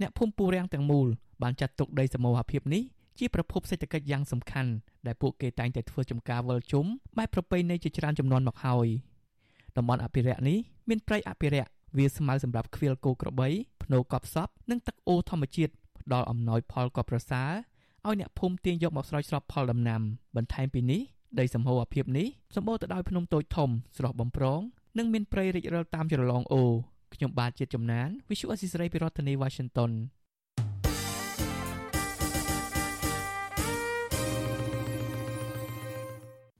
Speaker 10: អ្នកភូមិពូរាំងទាំងមូលបានចាត់ទុកដីសមូហភាពនេះជាប្រភពសេដ្ឋកិច្ចយ៉ាងសំខាន់ដែលពួកគេតែងតែធ្វើចំការវិលជុំបែបប្រពៃណីជាច្រើនចំនួនមកហើយតំបន់អភិរក្សនេះមានព្រៃអភិរក្សវាស្មៅសម្រាប់ខ្វៀលគោក្របីភ្នូកប់សពនិងទឹកអូធម្មជាតិផ្ដល់អំណោយផលកប់ប្រសើរ ឲ្យអ្នកភូមិទាញយកមកស្រោចស្រពផលដំណាំបន្ថែមពីនេះដីសម្ហូរអាភិបនេះសម្បូរទៅដោយភ្នំតូចធំស្រស់បំព្រងនិងមានព្រៃរិចរិលតាមចរឡងអូខ្ញុំបាទជាតិចំណាន Visual Assisray ពីរដ្ឋធានី Washington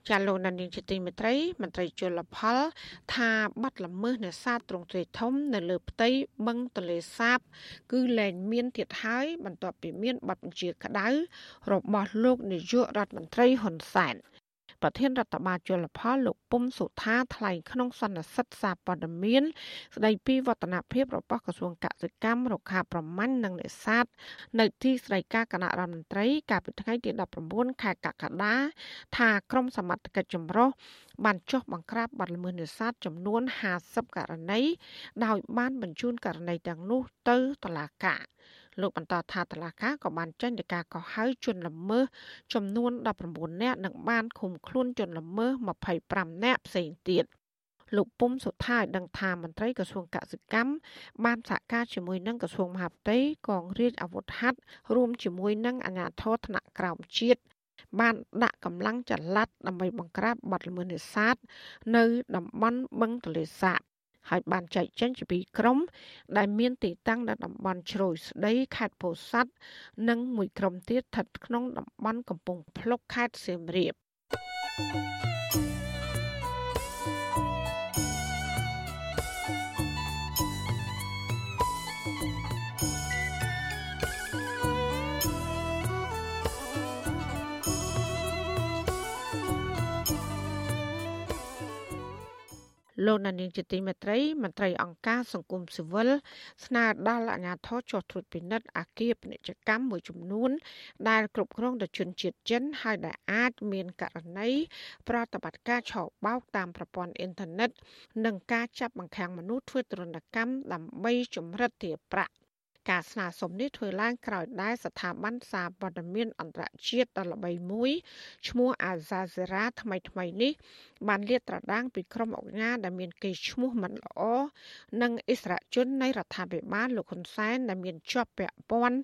Speaker 4: ចាលោកនានីជាទីមេត្រីមន្ត្រីជលផល ថាបាត់ល្មើសនេសាទទ្រង់ទ្រាយធំ នៅលើផ្ទៃបឹងទលេសាប គឺលែងមានទៀតហើយបន្ទាប់ពីមានបទបញ្ជាក្តៅរបស់លោកនាយករដ្ឋមន្ត្រីហ៊ុនសែន ប្រធានរដ្ឋបាលជលផលលោកពុំសុថាថ្លែងក្នុងសន្និសីទសារព័ត៌មានស្ដីពីវឌ្ឍនភាពរបស់ក្រសួងកសិកម្មរុក្ខាប្រមាញ់និងនេសាទនៅទីស្តីការគណៈរដ្ឋមន្ត្រីកាលពីថ្ងៃទី19ខែកក្កដាថាក្រមសមត្ថកិច្ចចម្រុះបានចុះបង្ក្រាបបទល្មើសនេសាទចំនួន50ករណីដោយបានបញ្ជូនករណីទាំងនោះទៅតុលាការ លោកបន្តថាតឡាកាក៏បានចេញទៅការកោះហៅជនល្មើសចំនួន19នាក់និងបានឃុំខ្លួនជនល្មើស25នាក់ផ្សេងទៀតលោកពុំសុថាឲ្យដឹងថាមន្ត្រីក្រសួងកសិកម្មបានសហការជាមួយនឹងក្រសួងមហាផ្ទៃកងរាជអាវុធហត្ថរួមជាមួយនឹងអាជ្ញាធរថ្នាក់ក្រោមជាតិបានដាក់កម្លាំងចល័តដើម្បីបង្ក្រាបបទល្មើសនេសាទនៅតំបន់បឹងទលេសាប ហើយបានចែកចេញជាពីរក្រុម ដែលមានទីតាំងនៅតំបន់ជ្រោយស្ដីខេត្តពោធិ៍សាត់និងមួយក្រុមទៀតស្ថិតក្នុងតំបន់កំពង់ភ្លុកខេត្តសៀមរាប thank you លលោកនានីជាទីមេត្រីមន្ត្រីអង្គការសង្គមស៊ីវិលស្នើដល់អាជ្ញាធរចុះត្រួតពិនិត្យអាគារពាណិជ្ជកម្មមួយចំនួន ដែលគ្រប់គ្រងដោយជនជាតិចិនហើយដែលអាចមានករណីប្រតិបត្តិការឆបោកតាមប្រព័ន្ធអ៊ីនធឺណិតនិងការចាប់បង្ខាំងមនុស្សធ្វើទរណកម្មដើម្បីចម្រិតទារប្រាក់ ការស្នើសុំនេះធ្វើឡើងក្រោយដែលស្ថាប័នសារព័ត៌មានអន្តរជាតិដ៏ល្បីមួយឈ្មោះ Al Jazeera ថ្មីថ្មីនេះបានលាតត្រដាងពីក្រុមអង្គការដែលមានកេរ្តិ៍ឈ្មោះមិនល្អនិងអិសរាជជននៃរដ្ឋាភិបាលលោកហ៊ុនសែនដែលមានជាប់ពាក់ព័ន្ធ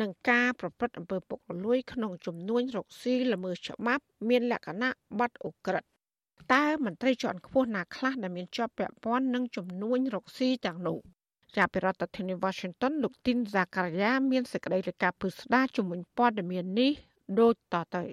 Speaker 4: នឹងការប្រព្រឹត្តអំពើពុករលួយក្នុងជំនួញរកស៊ីល្មើសច្បាប់មានលក្ខណៈបាត់អូក្រិតតើមន្ត្រីជាន់ខ្ពស់ណាខ្លះដែលមានជាប់ពាក់ព័ន្ធនឹងជំនួញរកស៊ីទាំងនោះ ចាប់ពីរដ្ឋធានី Washington លោកទីនហ្សាការីយ៉ាមានសេចក្តីរាយការណ៍ពិស្ដារជំនួយព័ត៌មាននេះដូចតទៅ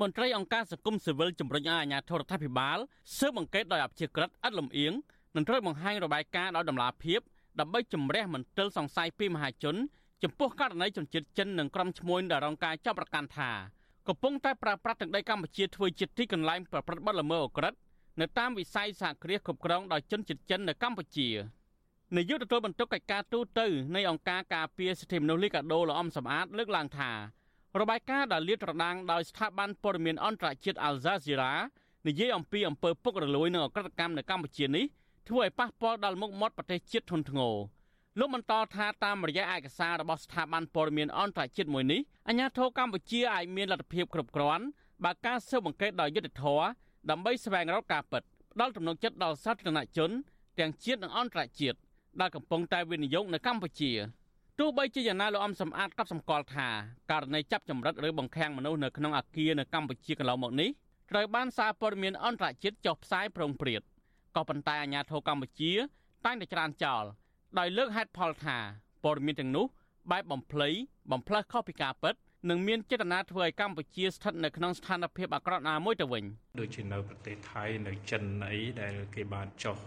Speaker 5: មន្ត្រីអង្គការសង្គមស៊ីវិលជំរុញឲ្យអាជ្ញាធររដ្ឋាភិបាលស៊ើបអង្កេតដោយអព្យាក្រឹតឥតលំអៀងនិងត្រូវបង្ហាញរបាយការណ៍ដោយតម្លាភាពដើម្បីជំរះមន្ទិលសង្ស័យពីមហាជនចំពោះករណីជនជាតិចិននិងក្រុមឈ្មួញដែលរងការចាប់ប្រកាន់ថាកំពុងតែប្រើប្រាស់ទឹកដីកម្ពុជាធ្វើជាទីកន្លែងប្រព្រឹត្តបទល្មើសអូក្រិដ្ឋនៅតាមវិស័យសហគ្រាសគ្រប់គ្រងដោយជនជាតិចិននៅកម្ពុជា។ នាយកទទួលបន្ទុកកិច្ចការទូតទៅនៃអង្គការការពារសិទ្ធិមនុស្សលីកាដូលោកអំសំអាតលើកឡើងថារបាយការណ៍ដែលលាតត្រដាងដោយស្ថាប័នព័ត៌មានអន្តរជាតិ Al Jazeera និយាយអំពីអំពើពុករលួយនិងអក្រិតកម្មនៅកម្ពុជានេះធ្វើឲ្យប៉ះពាល់ដល់មុខមាត់ប្រទេសជាតិធនធ្ងរលោកបន្តថាតាមរយៈឯកសាររបស់ស្ថាប័នព័ត៌មានអន្តរជាតិមួយនេះអាជ្ញាធរកម្ពុជាអាចមានលទ្ធភាពគ្រប់គ្រាន់បើការស៊ើបអង្កេតដោយយុត្តិធម៌ដើម្បីស្វែងរកការពិតផ្ដល់ទំនុកចិត្តដល់សាធារណជនទាំងជាតិនិងអន្តរជាតិ ដែលកំពុងតែវិនិយោគនៅកម្ពុជាទោះបីជាយ៉ាងណាលោកអំសំអាតក៏សម្គាល់ថាករណីចាប់ចម្រិតឬបង្ខាំងមនុស្សនៅក្នុងអាគារនៅកម្ពុជាកន្លងមកនេះត្រូវបានសារព័ត៌មានអន្តរជាតិចុះផ្សាយប្រងព្រាតក៏ប៉ុន្តែអាជ្ញាធរកម្ពុជាតែងតែច្រានចោលដោយលើកហេតុផលថាព័ត៌មានទាំងនោះបែបបំភ្លៃបំផ្លើសខុសពីការពិត និងមានចេតនាធ្វើឲ្យកម្ពុជាស្ថិតនៅក្នុងស្ថានភាពអាក្រក់ណាមួយទៅវិញ
Speaker 24: ដូចជានៅប្រទេសថៃនៅចិនអីដែលគេបានចុះ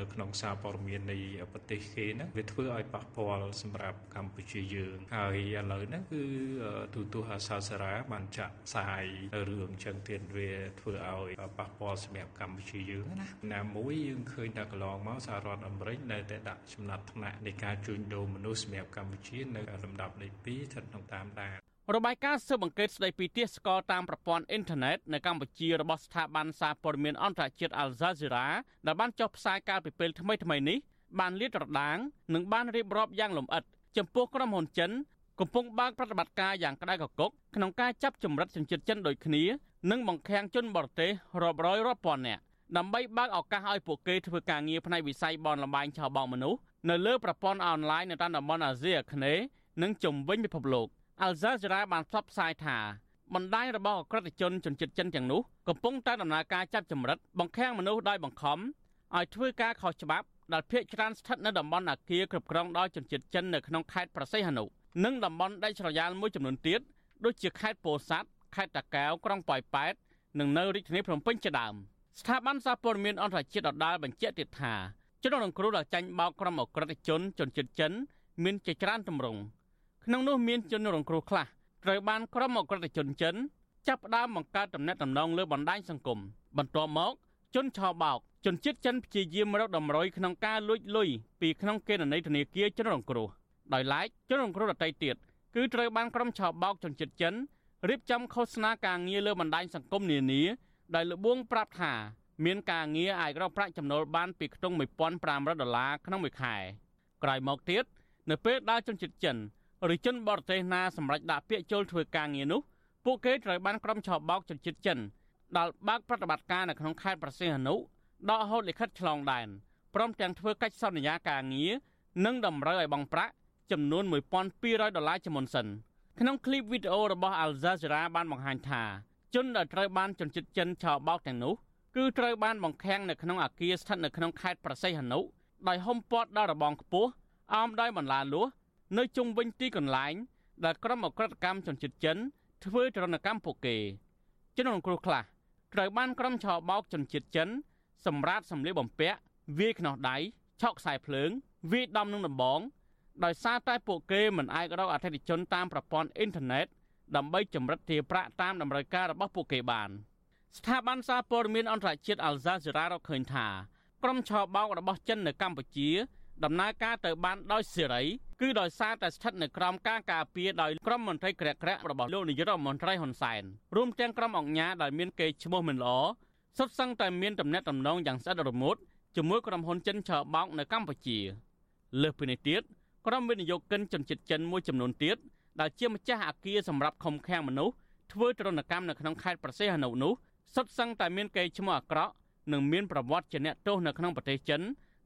Speaker 24: នៅក្នុងសារព័ត៌មាននៃប្រទេសគេហ្នឹងវាធ្វើឲ្យប៉ះពាល់សម្រាប់កម្ពុជាយើង ហើយឥឡូវហ្នឹងគឺទូទស្សន៍អាសាសារ៉ាបានចាក់ផ្សាយរឿងចឹងទៀតវាធ្វើឲ្យប៉ះពាល់សម្រាប់កម្ពុជាយើងណាណាមួយយើងឃើញថាកន្លងមកសហរដ្ឋអាមេរិកនៅតែដាក់ចំណាត់ថ្នាក់នៃការជួញដូរមនុស្សសម្រាប់កម្ពុជានៅលំដាប់លេខ2ស្ថិតក្នុងតាមដាន
Speaker 5: របាយការណ៍ស៊ើបអង្កេតស្ដីពីទាសស្ករតាមប្រព័ន្ធអ៊ីនធឺណិតនៅកម្ពុជារបស់ស្ថាប័នសារព័ត៌មានអន្តរជាតិ Al Jazeera ដែលបានចុះផ្សាយកាលពីពេលថ្មីៗនេះបានលាតត្រដាងនិងបានរៀបរាប់យ៉ាងលម្អិតចំពោះក្រុមហ៊ុនចិនកំពុងបើកប្រតិបត្តិការយ៉ាងក្តៅកគុកក្នុងការចាប់ចម្រិតជនជាតិចិនដូចគ្នានិងបង្ខាំងជនបរទេសរាប់រយរាប់ពាន់នាក់ដើម្បីបើកឱកាសឲ្យពួកគេធ្វើការងារផ្នែកវិស័យបនលបែងឆោបោកមនុស្សនៅលើប្រព័ន្ធអនឡាញនៅតាមតំបន់អាស៊ីអាគ្នេយ៍និងជុំវិញពិភពលោក អាល់ហ្សាសេរ៉ាបានផ្សព្វផ្សាយថាបណ្ដាញរបស់អក្រិតជនជនជាតិចិនទាំងនោះកំពុងតែដំណើរការចាប់ចម្រិតបង្ខាំងមនុស្សដោយបង្ខំឲ្យធ្វើការខុសច្បាប់ដែលភ ieck ច្រើនស្ថិតនៅតំបន់អាគារគ្រប់គ្រងដោយជនជាតិចិននៅក្នុងខេត្តប្រសិទ្ធនុនិងតំបន់ដាច់ស្រយាលមួយចំនួនទៀតដូចជាខេត្តពោធិ៍សាត់ខេត្តតាកែវក្រុងប៉ោយប៉ែតនិងនៅរាជធានីភ្នំពេញជាដើមស្ថាប័នសារព័ត៌មានអន្តរជាតិដដាលបញ្ជាក់ទៀតថាជនរងគ្រោះដែលចាញ់បោកក្រុមអក្រិតជនជនជាតិចិន មានជាច្រើនទម្រង់ ក្នុងនោះមានជនរងគ្រោះខ្លះត្រូវបានក្រុមអក្រិតជនចិនចាប់ផ្ដើមបង្កើតទំនាក់ទំនងលើបណ្ដាញសង្គមបន្ទាប់មក ជនឆោបោកជនជាតិចិនព្យាយាមរកតម្រុយក្នុងការលួចលុយពីក្នុងគណនីធនាគារជនរងគ្រោះដោយឡែកជនរងគ្រោះដទៃទៀតគឺត្រូវបានក្រុមឆោបោកជនជាតិចិនរៀបចំឃោសនាការងារលើបណ្ដាញសង្គមនានាដោយលបួងប្រាប់ថាមានការងារអាចរកប្រាក់ចំណូលបានពីខ្ទង់1500ដុល្លារក្នុងមួយខែក្រោយមកទៀតនៅពេលដែលជនជាតិចិន ឬជនបរទេសណាសម្រេចដាក់ពាក្យចូលធ្វើការងារនោះពួកគេត្រូវបានក្រុមឆោបោកជនជាតិចិនដល់បើកប្រតិបត្តិការនៅក្នុងខេត្តប្រសិទ្ធអនុដកហូតលិខិតឆ្លងដែនព្រមទាំងធ្វើកិច្ចសន្យាការងារនិងតម្រូវឲ្យបង់ប្រាក់ចំនួន1200ដុល្លារជាមុនសិនក្នុងឃ្លីបវីដេអូរបស់ Al Jazeera បានបង្ហាញថាជនដែលត្រូវបានជនជាតិចិនឆោបោកទាំងនោះគឺត្រូវបានបង្ខាំងនៅក្នុងអាគារស្ថិតនៅក្នុងខេត្តប្រសិទ្ធអនុដោយហុំព័ទ្ធដល់របងខ្ពស់អមដោយបន្លាលួស នៅជុំវិញទីកន្លែង ដែលក្រុមអក្រិតកម្មជនជាតិចិន ធ្វើទរណកម្មពួកគេជនរងគ្រោះខ្លះត្រូវបានក្រុមឆោបោកជនជាតិចិន សម្រាប់សម្លៀកបំពាក់វាយខ្នោះដៃឆក់ខ្សែភ្លើងវាយដំនឹងដំបងដោយសារតែពួកគេមិនអាចរកអតិថិជនតាមប្រព័ន្ធអ៊ីនធឺណិតដើម្បីចម្រិតទារប្រាក់តាមតម្រូវការរបស់ពួកគេបាន ស្ថាប័នសារព័ត៌មានអន្តរជាតិ Al Jazeera រកឃើញថាក្រុមឆោបោករបស់ចិននៅកម្ពុជា ដំណើរការទៅបានដោយសេរី គឺដោយសារតែស្ថិតនៅក្រោមការការពារដោយក្រុមមន្ត្រីក្រាក់ក្រាក់របស់លោកនាយករដ្ឋមន្ត្រីហ៊ុនសែនរួមទាំងក្រុមអង្គការដែលមានកេរ្តិ៍ឈ្មោះមិនល្អសុទ្ធសឹងតែមានទំនាក់ទំនងយ៉ាងស្អិតរមួតជាមួយក្រុមហ៊ុនចិនឆោបោកនៅកម្ពុជាលើសពីនេះទៀតក្រុមវិនិយោគិនជនជាតិចិនមួយចំនួនទៀតដែលជាម្ចាស់អគារសម្រាប់ឃុំឃាំងមនុស្សធ្វើទរណកម្មនៅក្នុងខេត្តប្រសេះអនុនោះសុទ្ធសឹងតែមានកេរ្តិ៍ឈ្មោះអាក្រក់និងមានប្រវត្តិជាអ្នកទោសនៅក្នុងប្រទេសចិន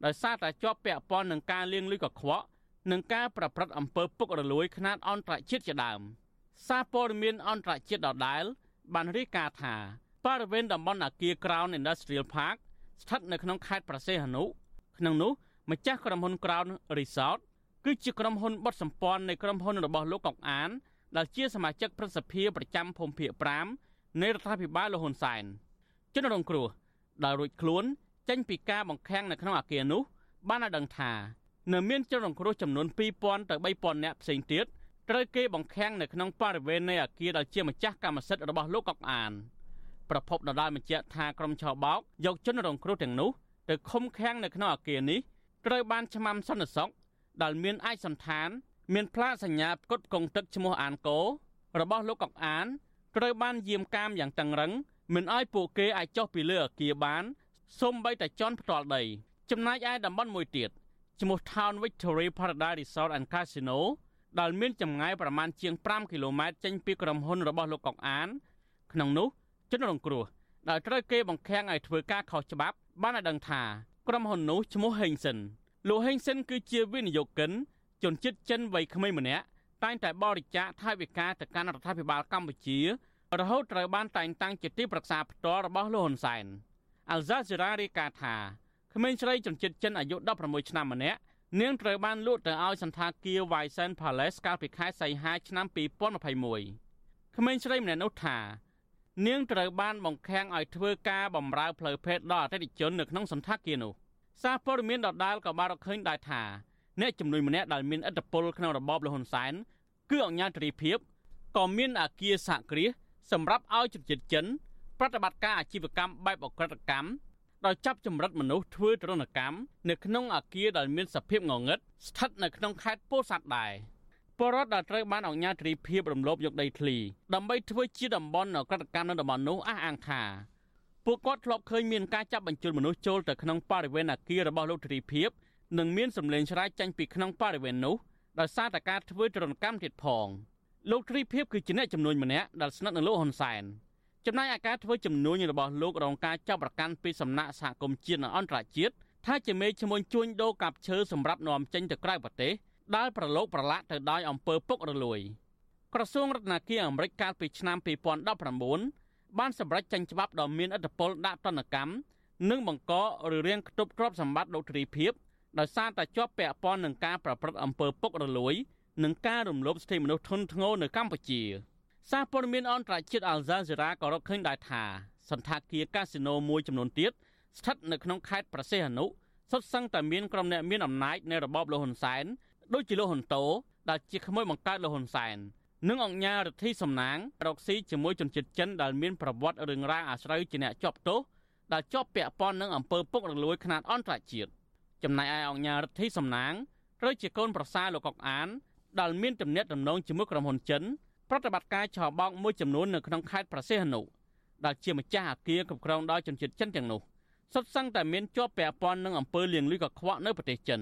Speaker 5: ដោយសារតែជាប់ពាក់ព័ន្ធនឹងការលាងលុយកខ្វក់ និងការប្រព្រឹត្តអំពើពុករលួយខ្នាតអន្តរជាតិជាដើមសារព័ត៌មានអន្តរជាតិដដែល បានរាយការណ៍ថាបរិវេណតំបន់អាគារ Crown Industrial Park ស្ថិតនៅក្នុងខេត្តប្រសេះអនុក្នុងនោះម្ចាស់ក្រុមហ៊ុន Crown Resort គឺជាក្រុមហ៊ុនបត់សម្ព័ន្ធនៃក្រុមហ៊ុនរបស់លោកកុកអាន ដែលជាសមាជិកព្រឹទ្ធសភាប្រចាំភូមិភាគ5នៃរដ្ឋាភិបាលលហ៊ុនសែនជនរងគ្រោះដែលរួចខ្លួនចេញពីការបង្ខាំងនៅក្នុងអគារនោះ បានឲ្យដឹងថា នៅមានជនរងគ្រោះចំនួន2000ទៅ3000នាក់ផ្សេងទៀតត្រូវគេបង្ខាំងនៅក្នុងបរិវេណនៃអគារដែលជាម្ចាស់កម្មសិទ្ធិរបស់លោកកុកអានប្រពន្ធដដែលបញ្ជាក់ថាក្រុមឆោបោកយកជនរងគ្រោះទាំងនោះទៅឃុំឃាំងនៅក្នុងអគារនេះត្រូវបានឆ្មាំសន្តិសុខដែលមានឯកសន្តាន មានផ្លាកសញ្ញាផ្គត់ផ្គង់ទឹកឈ្មោះអានកោរបស់លោកកុកអានត្រូវបានយាមកាមយ៉ាងតឹងរឹងមិនឲ្យពួកគេអាចចុះពីលើអគារបានសូម្បីតែជន់ផ្ទាល់ដីចំណែកឯតំបន់មួយទៀត ឈ្មោះ Town Victory Paradise Resort and Casino ដែលមានចម្ងាយប្រមាណជាង5គីឡូម៉ែត្រចេញពីក្រុមហ៊ុនរបស់លោកកុកអាន ក្នុងនោះជនរងគ្រោះដែលត្រូវគេបង្ខាំងឲ្យធ្វើការខុសច្បាប់ បានឲ្យដឹងថាក្រុមហ៊ុននោះឈ្មោះ Hengsen លោក Hengsen គឺជាវិនិយោគិន ជនជាតិចិនវ័យក្មេងម្នាក់តែងតែបរិច្ចាគថវិកាទៅកាន់រដ្ឋាភិបាលកម្ពុជារហូតត្រូវបានតែងតាំងជាទីប្រឹក្សាផ្ទាល់របស់លោកហ៊ុនសែនអាល់ហ្សាសេរ៉ារាយការណ៍ថា ក្មេងស្រីជនជាតិចិនអាយុ16ឆ្នាំម្នាក់នាងត្រូវបានលក់ទៅឲ្យសន្តាគារ Wysen Palace កាលពីខែសីហាឆ្នាំ2021ក្មេងស្រីម្នាក់នោះថានាងត្រូវបានបង្ខាំងឲ្យធ្វើការបម្រើផ្លូវភេទដល់អតិថិជននៅក្នុងសន្តាគារនោះសារព័ត៌មានដដាលក៏បានរកឃើញដែរថាអ្នកជំនួយម្នាក់ដែលមានឥទ្ធិពលក្នុងរបបលហ៊ុនសែនគឺអង្គញាត្រីភិបក៏មានអាគារសហគ្រាសសម្រាប់ឲ្យជនជាតិចិនប្រតិបត្តិការអាជីវកម្មបែបអក្រិតកម្ម ដោយចាប់ចម្រិតមនុស្សធ្វើទរណកម្មនៅក្នុងអាគារដែលមានសភាពងងឹតស្ថិតនៅក្នុងខេត្តពោធិ៍សាត់ដែរពលរដ្ឋដែលត្រូវបានអង្គការត្រីភិបរំលោភយកដីធ្លីដើម្បីធ្វើជាតំបន់អក្រិតកម្មនៅតំបន់នោះអះអាងថាពួកគាត់ធ្លាប់ឃើញមានការចាប់បញ្ជូនមនុស្សចូលទៅក្នុងបរិវេណអាគាររបស់លោកត្រីភិបនិងមានសម្លេងឆ្រាយចេញពីក្នុងបរិវេណនោះដោយសារតែការធ្វើទរណកម្មទៀតផងលោកត្រីភិបគឺជាអ្នកចំនួនម្នាក់ដែលស្និទ្ធនឹងលោកហ៊ុនសែន ចំណែកឯការធ្វើចំនួនរបស់លោករងការចាប់ប្រកាន់ពីសំណាក់សហគមន៍ជាតិនិងអន្តរជាតិថាជាមេឈ្មោះជួញដូរកាប់ឈើសម្រាប់នាំចេញទៅក្រៅប្រទេសដែលប្រឡូកប្រឡាក់ទៅដោយអំពើពុករលួយក្រសួងរដ្ឋាភិបាលអាមេរិកកាលពីឆ្នាំ2019បានសម្រេចចេញច្បាប់ដ៏មានឥទ្ធិពលដាក់ទណ្ឌកម្មនិងបង្កឬរៀងខ្ទប់ទ្រព្យសម្បត្តិលោកទ្រីភិបដោយសារតែជាប់ពាក់ព័ន្ធនឹងការប្រព្រឹត្តអំពើពុករលួយ និងការរំលោភសិទ្ធិមនុស្សធ្ងន់ធ្ងរនៅកម្ពុជា។ សារព័ត៌មានអន្តរជាតិអាល់ហ្សាសេរ៉ាក៏រកឃើញដែរថាសន្តាគារកាស៊ីណូមួយចំនួនទៀតស្ថិតនៅក្នុងខេត្តប្រសេះអនុសុទ្ធសឹងតែមានក្រុមអ្នកមានអំណាចនៃរបបលហ៊ុនសែនដូចជាលោកហ៊ុនតូដែលជាក្មួយបង្កើតលហ៊ុនសែននិងអង្គញារដ្ឋីសំណាងរកស៊ីជាមួយជនជាតិចិនដែលមានប្រវត្តិរឿងរ៉ាវអាស្រូវជាអ្នកជាប់ទោសដែលជាប់ពាក់ព័ន្ធនឹងអំពើពុករលួយខ្នាតអន្តរជាតិចំណែកឯអង្គញារដ្ឋីសំណាងត្រូវជាកូនប្រសារលោកកុកអានដែលមានទំនាក់ទំនងជាមួយក្រុមហ៊ុនចិន ប្រតិបត្តិការឆោបោកមួយចំនួននៅក្នុងខេត្តប្រសេះអនុដែលជាម្ចាស់អគារគ្រប់គ្រងដោយជនជាតិចិនទាំងនោះសុទ្ធសឹងតែមានជាប់ពាក់ព័ន្ធនឹងអំពើលាងលុយកខ្វក់នៅប្រទេសចិន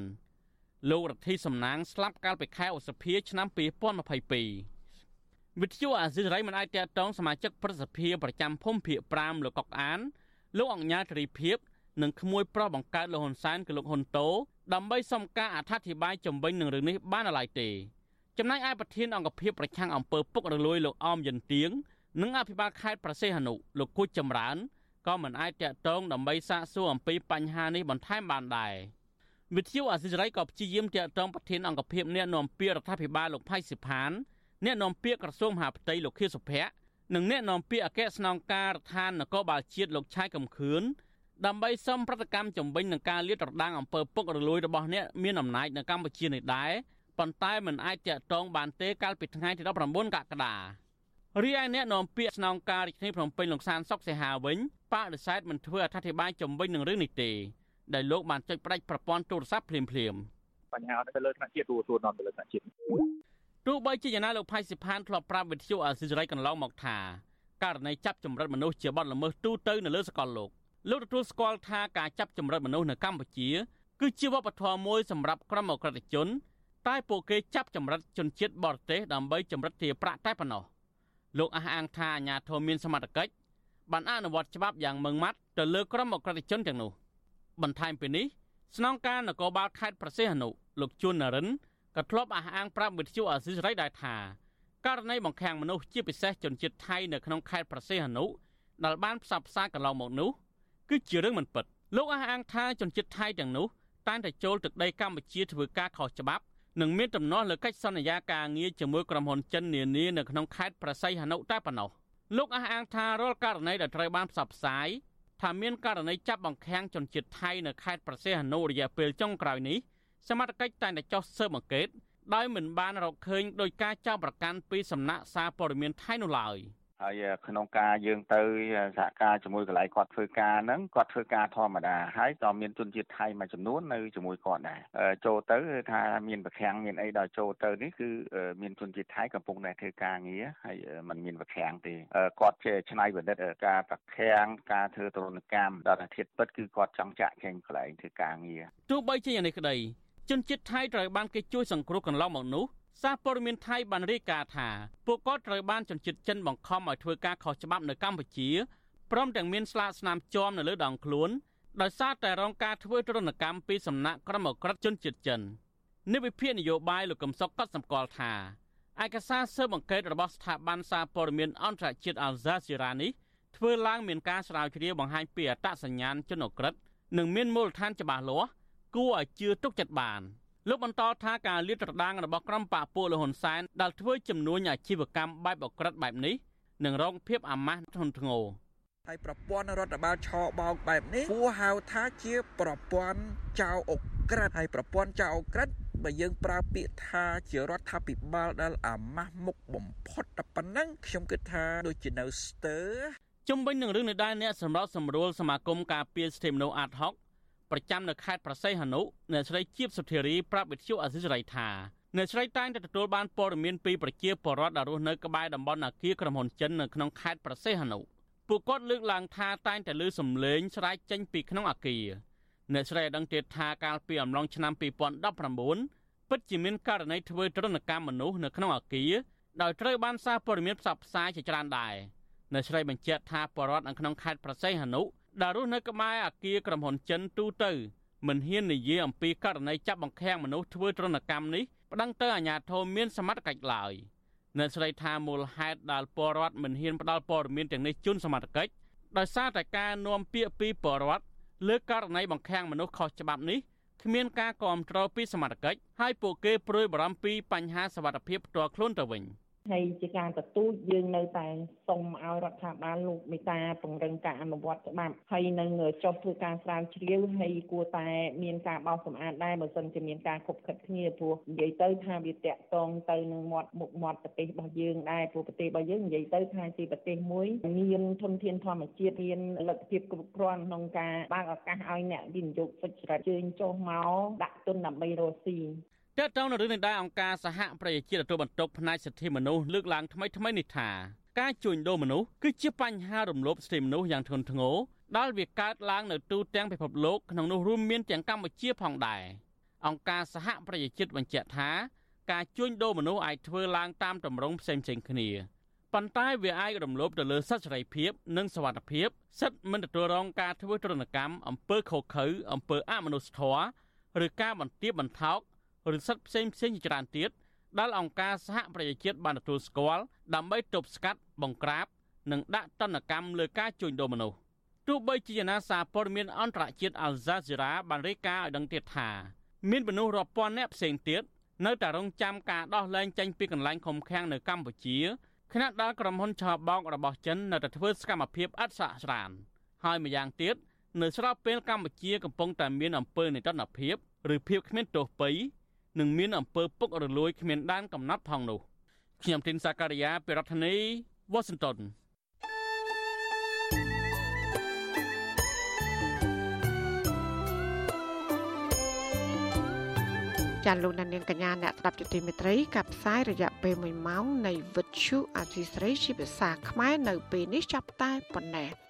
Speaker 5: លោករដ្ឋីសំណាងស្លាប់កាលពីខែឧសភាឆ្នាំ2022វិទ្យុអាស៊ីសេរីមិនអាចតតងសមាជិកប្រសិទ្ធិប្រចាំភូមិភាគ5លោកកុកអានលោកអង្គញាត្រីភិបនិងក្មួយប្រុសបង្កើតលោកហ៊ុនសែនគឺលោកហ៊ុនតូដើម្បីសុំការអធិប្បាយជំវិញនឹងរឿងនេះបានឡើយទេ ចំណែកឯប្រធានអង្គភិបប្រឆាំងអំពើពុករលួយលោកអមយិនទៀងនិងអភិបាលខេត្តប្រសេះអនុលោកគូចចម្រើនក៏មិនអាចតាក់ទងដើម្បីសាកសួរអំពីបញ្ហានេះបន្ថែមបានដែរវិទ្យុអាស៊ីសេរីក៏ព្យាយាមតាក់ទងប្រធានអង្គភិបអ្នកនាំពាក្យរដ្ឋាភិបាលលោកផៃសិផានអ្នកនាំពាក្យក្រសួងមហាផ្ទៃលោកខៀវសុភ័ក្រនិងអ្នកនាំពាក្យអគ្គស្នងការរដ្ឋាននគរបាលជាតិលោកឆៃកំខឿនដើម្បីសុំប្រតិកម្មជំវិញនឹងការលាតត្រដាងអំពើពុករលួយរបស់អ្នកមានអំណាចនៅកម្ពុជានេះដែរ ប៉ុន្តែមិនអាចតាក់ទងបានទេកាលពីថ្ងៃទី19កក្កដារីឯអ្នកនាំពាក្យស្នងការរាជធានីភ្នំពេញលោកសានសុកសេហាវិញបដិសេធមិនធ្វើអធិប្បាយជំវិញនឹងរឿងនេះទេដែលលោកបានចុចផ្ដាច់ប្រព័ន្ធទូរស័ព្ទភ្លាមភ្លាម
Speaker 25: បញ្ហានេះទៅលើថ្នាក់ជាតិទូទួលនាំទៅលើថ្នាក់ជាតិ
Speaker 5: ទោះបីជាយ៉ាងណាលោកផៃសិផានធ្លាប់ប្រាប់វិទ្យុអាស៊ីសេរីកន្លងមកថាករណីចាប់ចម្រិតមនុស្សជាបទល្មើសទូទៅនៅលើសកលលោកលោកទទួលស្គាល់ថាការចាប់ចម្រិតមនុស្សនៅកម្ពុជា គឺជាវប្បធម៌មួយសម្រាប់ក្រុមអក្រិតជន តែពួកគេចាប់ចម្រិតជនជាតិបរទេសដើម្បីចម្រិតទារប្រាក់តែប៉ុណ្ណោះលោកអះអាងថាអាញាធមមានសមត្ថកិច្ចបានអនុវត្តច្បាប់យ៉ាងម៉ឺងម៉ាត់ទៅលើក្រុមអក្រិតជនទាំងនោះបន្ថែមពីនេះស្នងការនគរបាលខេត្តប្រសេះអនុលោកជួននរិនក៏ធ្លាប់អះអាងប្រាប់វិទ្យុអាស៊ីសេរីដែរថាករណីបង្ខាំងមនុស្សជាពិសេសជនជាតិថៃនៅក្នុងខេត្តប្រសេះអនុដែលបានផ្សព្វផ្សាយកន្លងមកនោះគឺជារឿងមិនពិតលោកអះអាងថាជនជាតិថៃទាំងនោះតែងតែចូលទឹកដីកម្ពុជាធ្វើការខុសច្បាប់ និងមានទំនាស់លើកិច្ចសន្យាការងារជាមួយក្រុមហ៊ុនចិននានានៅក្នុងខេត្តប្រស័យហនុតែប៉ុណ្ណោះលោកអះអាងថារាល់ករណីដែលត្រូវបានផ្សព្វផ្សាយថាមានករណីចាប់បង្ខាំងជនជាតិថៃនៅខេត្តប្រសេះហនុរយៈពេលចុងក្រោយនេះសមត្ថកិច្ចតែងតែចោះស៊ើបអង្កេតដោយមិនបានរកឃើញដោយការចោទប្រកាន់ពីសំណាក់សារព័ត៌មានថៃនោះឡើយ។
Speaker 25: ហើយក្នុងការយើងទៅសហការជាមួយកន្លែងគាត់ធ្វើការហ្នឹងគាត់ធ្វើការធម្មតាហើយក៏មានជនជាតិថៃមួយចំនួននៅជាមួយគាត់ដែរចូលទៅថាមានប្រខាំងមានអីដល់ចូលទៅនេះគឺមានជនជាតិថៃកំពុងតែធ្វើការងារហើយมันមានប្រខាំងទេគាត់ជាឆ្នៃប្រឌិតការប្រខាំងការធ្វើទរណកម្មដល់អាធិបពិតគឺគាត់ចង់ចាក់ចេញកន្លែងធ្វើការងារ
Speaker 5: ទោះបីជាយ៉ាងនេះក្តីជនជាតិថៃត្រូវបានគេជួយសង្គ្រោះកន្លងមកនោះ សារព័ត៌មានថៃបានរាយការណ៍ថាពួកគាត់ត្រូវបានជនជាតិចិនបង្ខំឲ្យធ្វើការខុសច្បាប់នៅកម្ពុជាព្រមទាំងមានស្លាកស្នាមជាប់នៅលើដងខ្លួនដោយសារតែរងការធ្វើទរណកម្មពីសំណាក់ក្រុមអក្រិតជនជាតិចិននិវិភាននយោបាយលោកកំសុកក៏សម្គាល់ថាឯកសារស៊ើបអង្កេតរបស់ស្ថាប័នសារព័ត៌មានអន្តរជាតិអាល់ហ្សាស៊ីរ៉ានេះធ្វើឡើងមានការស្រាវជ្រាវបង្ហាញពីអត្តសញ្ញាណជនអក្រិតនិងមានមូលដ្ឋានច្បាស់លាស់គួរឲ្យជឿទុកចិត្តបាន។ លោកបន្តថាការលាតត្រដាងរបស់ក្រុមបកពួកលហ៊ុនសែនដែលធ្វើចំនួនអាជីវកម្មបែបអក្រិតបែបនេះនឹងរងភាពអាម៉ាស់ធ្ងន់ធ្ងរ
Speaker 26: ហើយប្រព័ន្ធរដ្ឋបាលឆបោកបែបនេះគួរហៅថាជាប្រព័ន្ធចៅអក្រិតហើយប្រព័ន្ធចៅអក្រិតបើយើងប្រើពាក្យថាជារដ្ឋាភិបាលដែលអាម៉ាស់មុខបំផុតតែប៉ុណ្ណឹងខ្ញុំគិតថាដូចជានៅស្ទើ
Speaker 5: ជុំវិញនឹងរឿងនេះដែរអ្នកសម្របសម្រួលសមាគមការពារសិទ្ធិមនុស្សអាតហុក ប្រចាំនៅខេត្តប្រស័យហនុអ្នកស្រីជាបសុធារីប្រាប់វិទ្យុអសិរ័យថាអ្នកស្រីតែងតែទទួលបានព័ត៌មានពីប្រជាពលរដ្ឋដែលរស់នៅក្បែរតំបន់អាគារក្រុមហ៊ុនចិននៅក្នុងខេត្តប្រស័យហនុពួកគាត់លើកឡើងថាតែងតែឮសំឡេងស្រែកចេញពីក្នុងអាគារអ្នកស្រីឲ្យដឹងទៀតថាកាលពីអំឡុងឆ្នាំ2019ពិតជាមានករណីធ្វើទរណកម្មមនុស្សនៅក្នុងអាគារដោយត្រូវបានសារព័ត៌មានផ្សព្វផ្សាយជាច្រើនដែរអ្នកស្រីបញ្ជាក់ថាបរដ្ឋនៅក្នុងខេត្តប្រស័យហនុ ដែលរស់នៅក្បែរអគារក្រុមហ៊ុនចិនទូទៅមិនហ៊ាននិយាយអំពីករណីចាប់បង្ខាំងមនុស្សធ្វើទរណកម្មនេះប្តឹងទៅអាជ្ញាធរមានសមត្ថកិច្ចឡើយអ្នកស្រីថាមូលហេតុដែលពលរដ្ឋមិនហ៊ានផ្ដល់ព័ត៌មានទាំងនេះជូនសមត្ថកិច្ចដោយសារតែការនាំពាក្យពីពលរដ្ឋលើករណីបង្ខាំងមនុស្សខុសច្បាប់នេះគ្មានការគ្រប់គ្រងពីសមត្ថកិច្ចហើយពួកគេព្រួយបារម្ភពីបញ្ហាសវត្ថិភាពផ្ទាល់ខ្លួនទៅវិញ។
Speaker 27: ហើយជាការទទូចយើងនៅតែសូមឲ្យរដ្ឋាភិបាលលោកមេតាពង្រឹងការអនុវត្តច្បាប់ហើយនឹងចុះធ្វើការស្រាវជ្រាវហើយគួរតែមានការបោសសម្អាតដែរបើសិនជាមានការខុបខិតគ្នាព្រោះនិយាយទៅថាវាតាក់ទងទៅនឹងមាត់មុខមាត់ប្រទេសរបស់យើងដែរព្រោះប្រទេសរបស់យើងនិយាយទៅថាជាប្រទេសមួយមានធនធានធម្មជាតិមានលទ្ធភាពគ្រប់គ្រាន់ក្នុងការបើកឱកាសឲ្យអ្នកវិនិយោគសុចរិតជើញចុះមកដាក់ទុនដើម្បីរកស៊ី
Speaker 5: តើតើនៅរឿងនេះដែរអង្គការសហប្រជាជាតិទទួលបន្ទុកផ្នែកសិទ្ធិមនុស្សលើកឡើងថ្មីថ្មីនេះថាការជួញដូរមនុស្សគឺជាបញ្ហារំលោភសិទ្ធិមនុស្សយ៉ាងធ្ងន់ធ្ងរដែលវាកើតឡើងនៅទូទាំងពិភពលោកក្នុងនោះរួមមានទាំងកម្ពុជាផងដែរអង្គការសហប្រជាជាតិបញ្ជាក់ថាការជួញដូរមនុស្សអាចធ្វើឡើងតាមទម្រង់ផ្សេងៗគ្នាប៉ុន្តែវាអាចរំលោភទៅលើសិទ្ធិសេរីភាព និងសវត្ថិភាពសិទ្ធិមិនទទួលរងការធ្វើទរណកម្មអំពើខុសខើអំពើអមនុស្សធម៌ឬការបន្ទាបបន្ថោក ឬសិទ្ធិផ្សេងផ្សេងជាច្រើនទៀតដែលអង្គការសហប្រជាជាតិបានទទួលស្គាល់ដើម្បីទប់ស្កាត់បង្ក្រាប និងដាក់ទណ្ឌកម្មលើការជួញដូរមនុស្សទោះបីជាយ៉ាងណាសារព័ត៌មានអន្តរជាតិ Al Jazeera បានរាយការណ៍ឲ្យដឹងទៀតថាមានមនុស្សរាប់ពាន់នាក់ផ្សេងទៀតនៅតែរងចាំការដោះលែងចេញពីកន្លែងឃុំឃាំងនៅកម្ពុជាខណៈដែលក្រុមហ៊ុនឆបោករបស់ចិននៅតែធ្វើសកម្មភាពឥតស្រាកស្រានហើយម្យ៉ាងទៀតនៅស្របពេលកម្ពុជាកំពុងតែមានអំពើនេតិនភាពឬភាពគ្មានទោសពៃ និងមានអំពើពុករលួយគ្មានដែនកំណត់ផងនោះខ្ញុំទីនសាការីយ៉ាភិរដ្ឋនី Washington
Speaker 4: ចាលោកនាងកញ្ញាអ្នកស្ដាប់ជាទីមេត្រីកັບផ្សាយរយៈពេល1ម៉ោងនៃវិទ្យុអសីស្រីជាភាសាខ្មែរនៅពេលនេះចាប់តែប៉ុណ្ណេះ។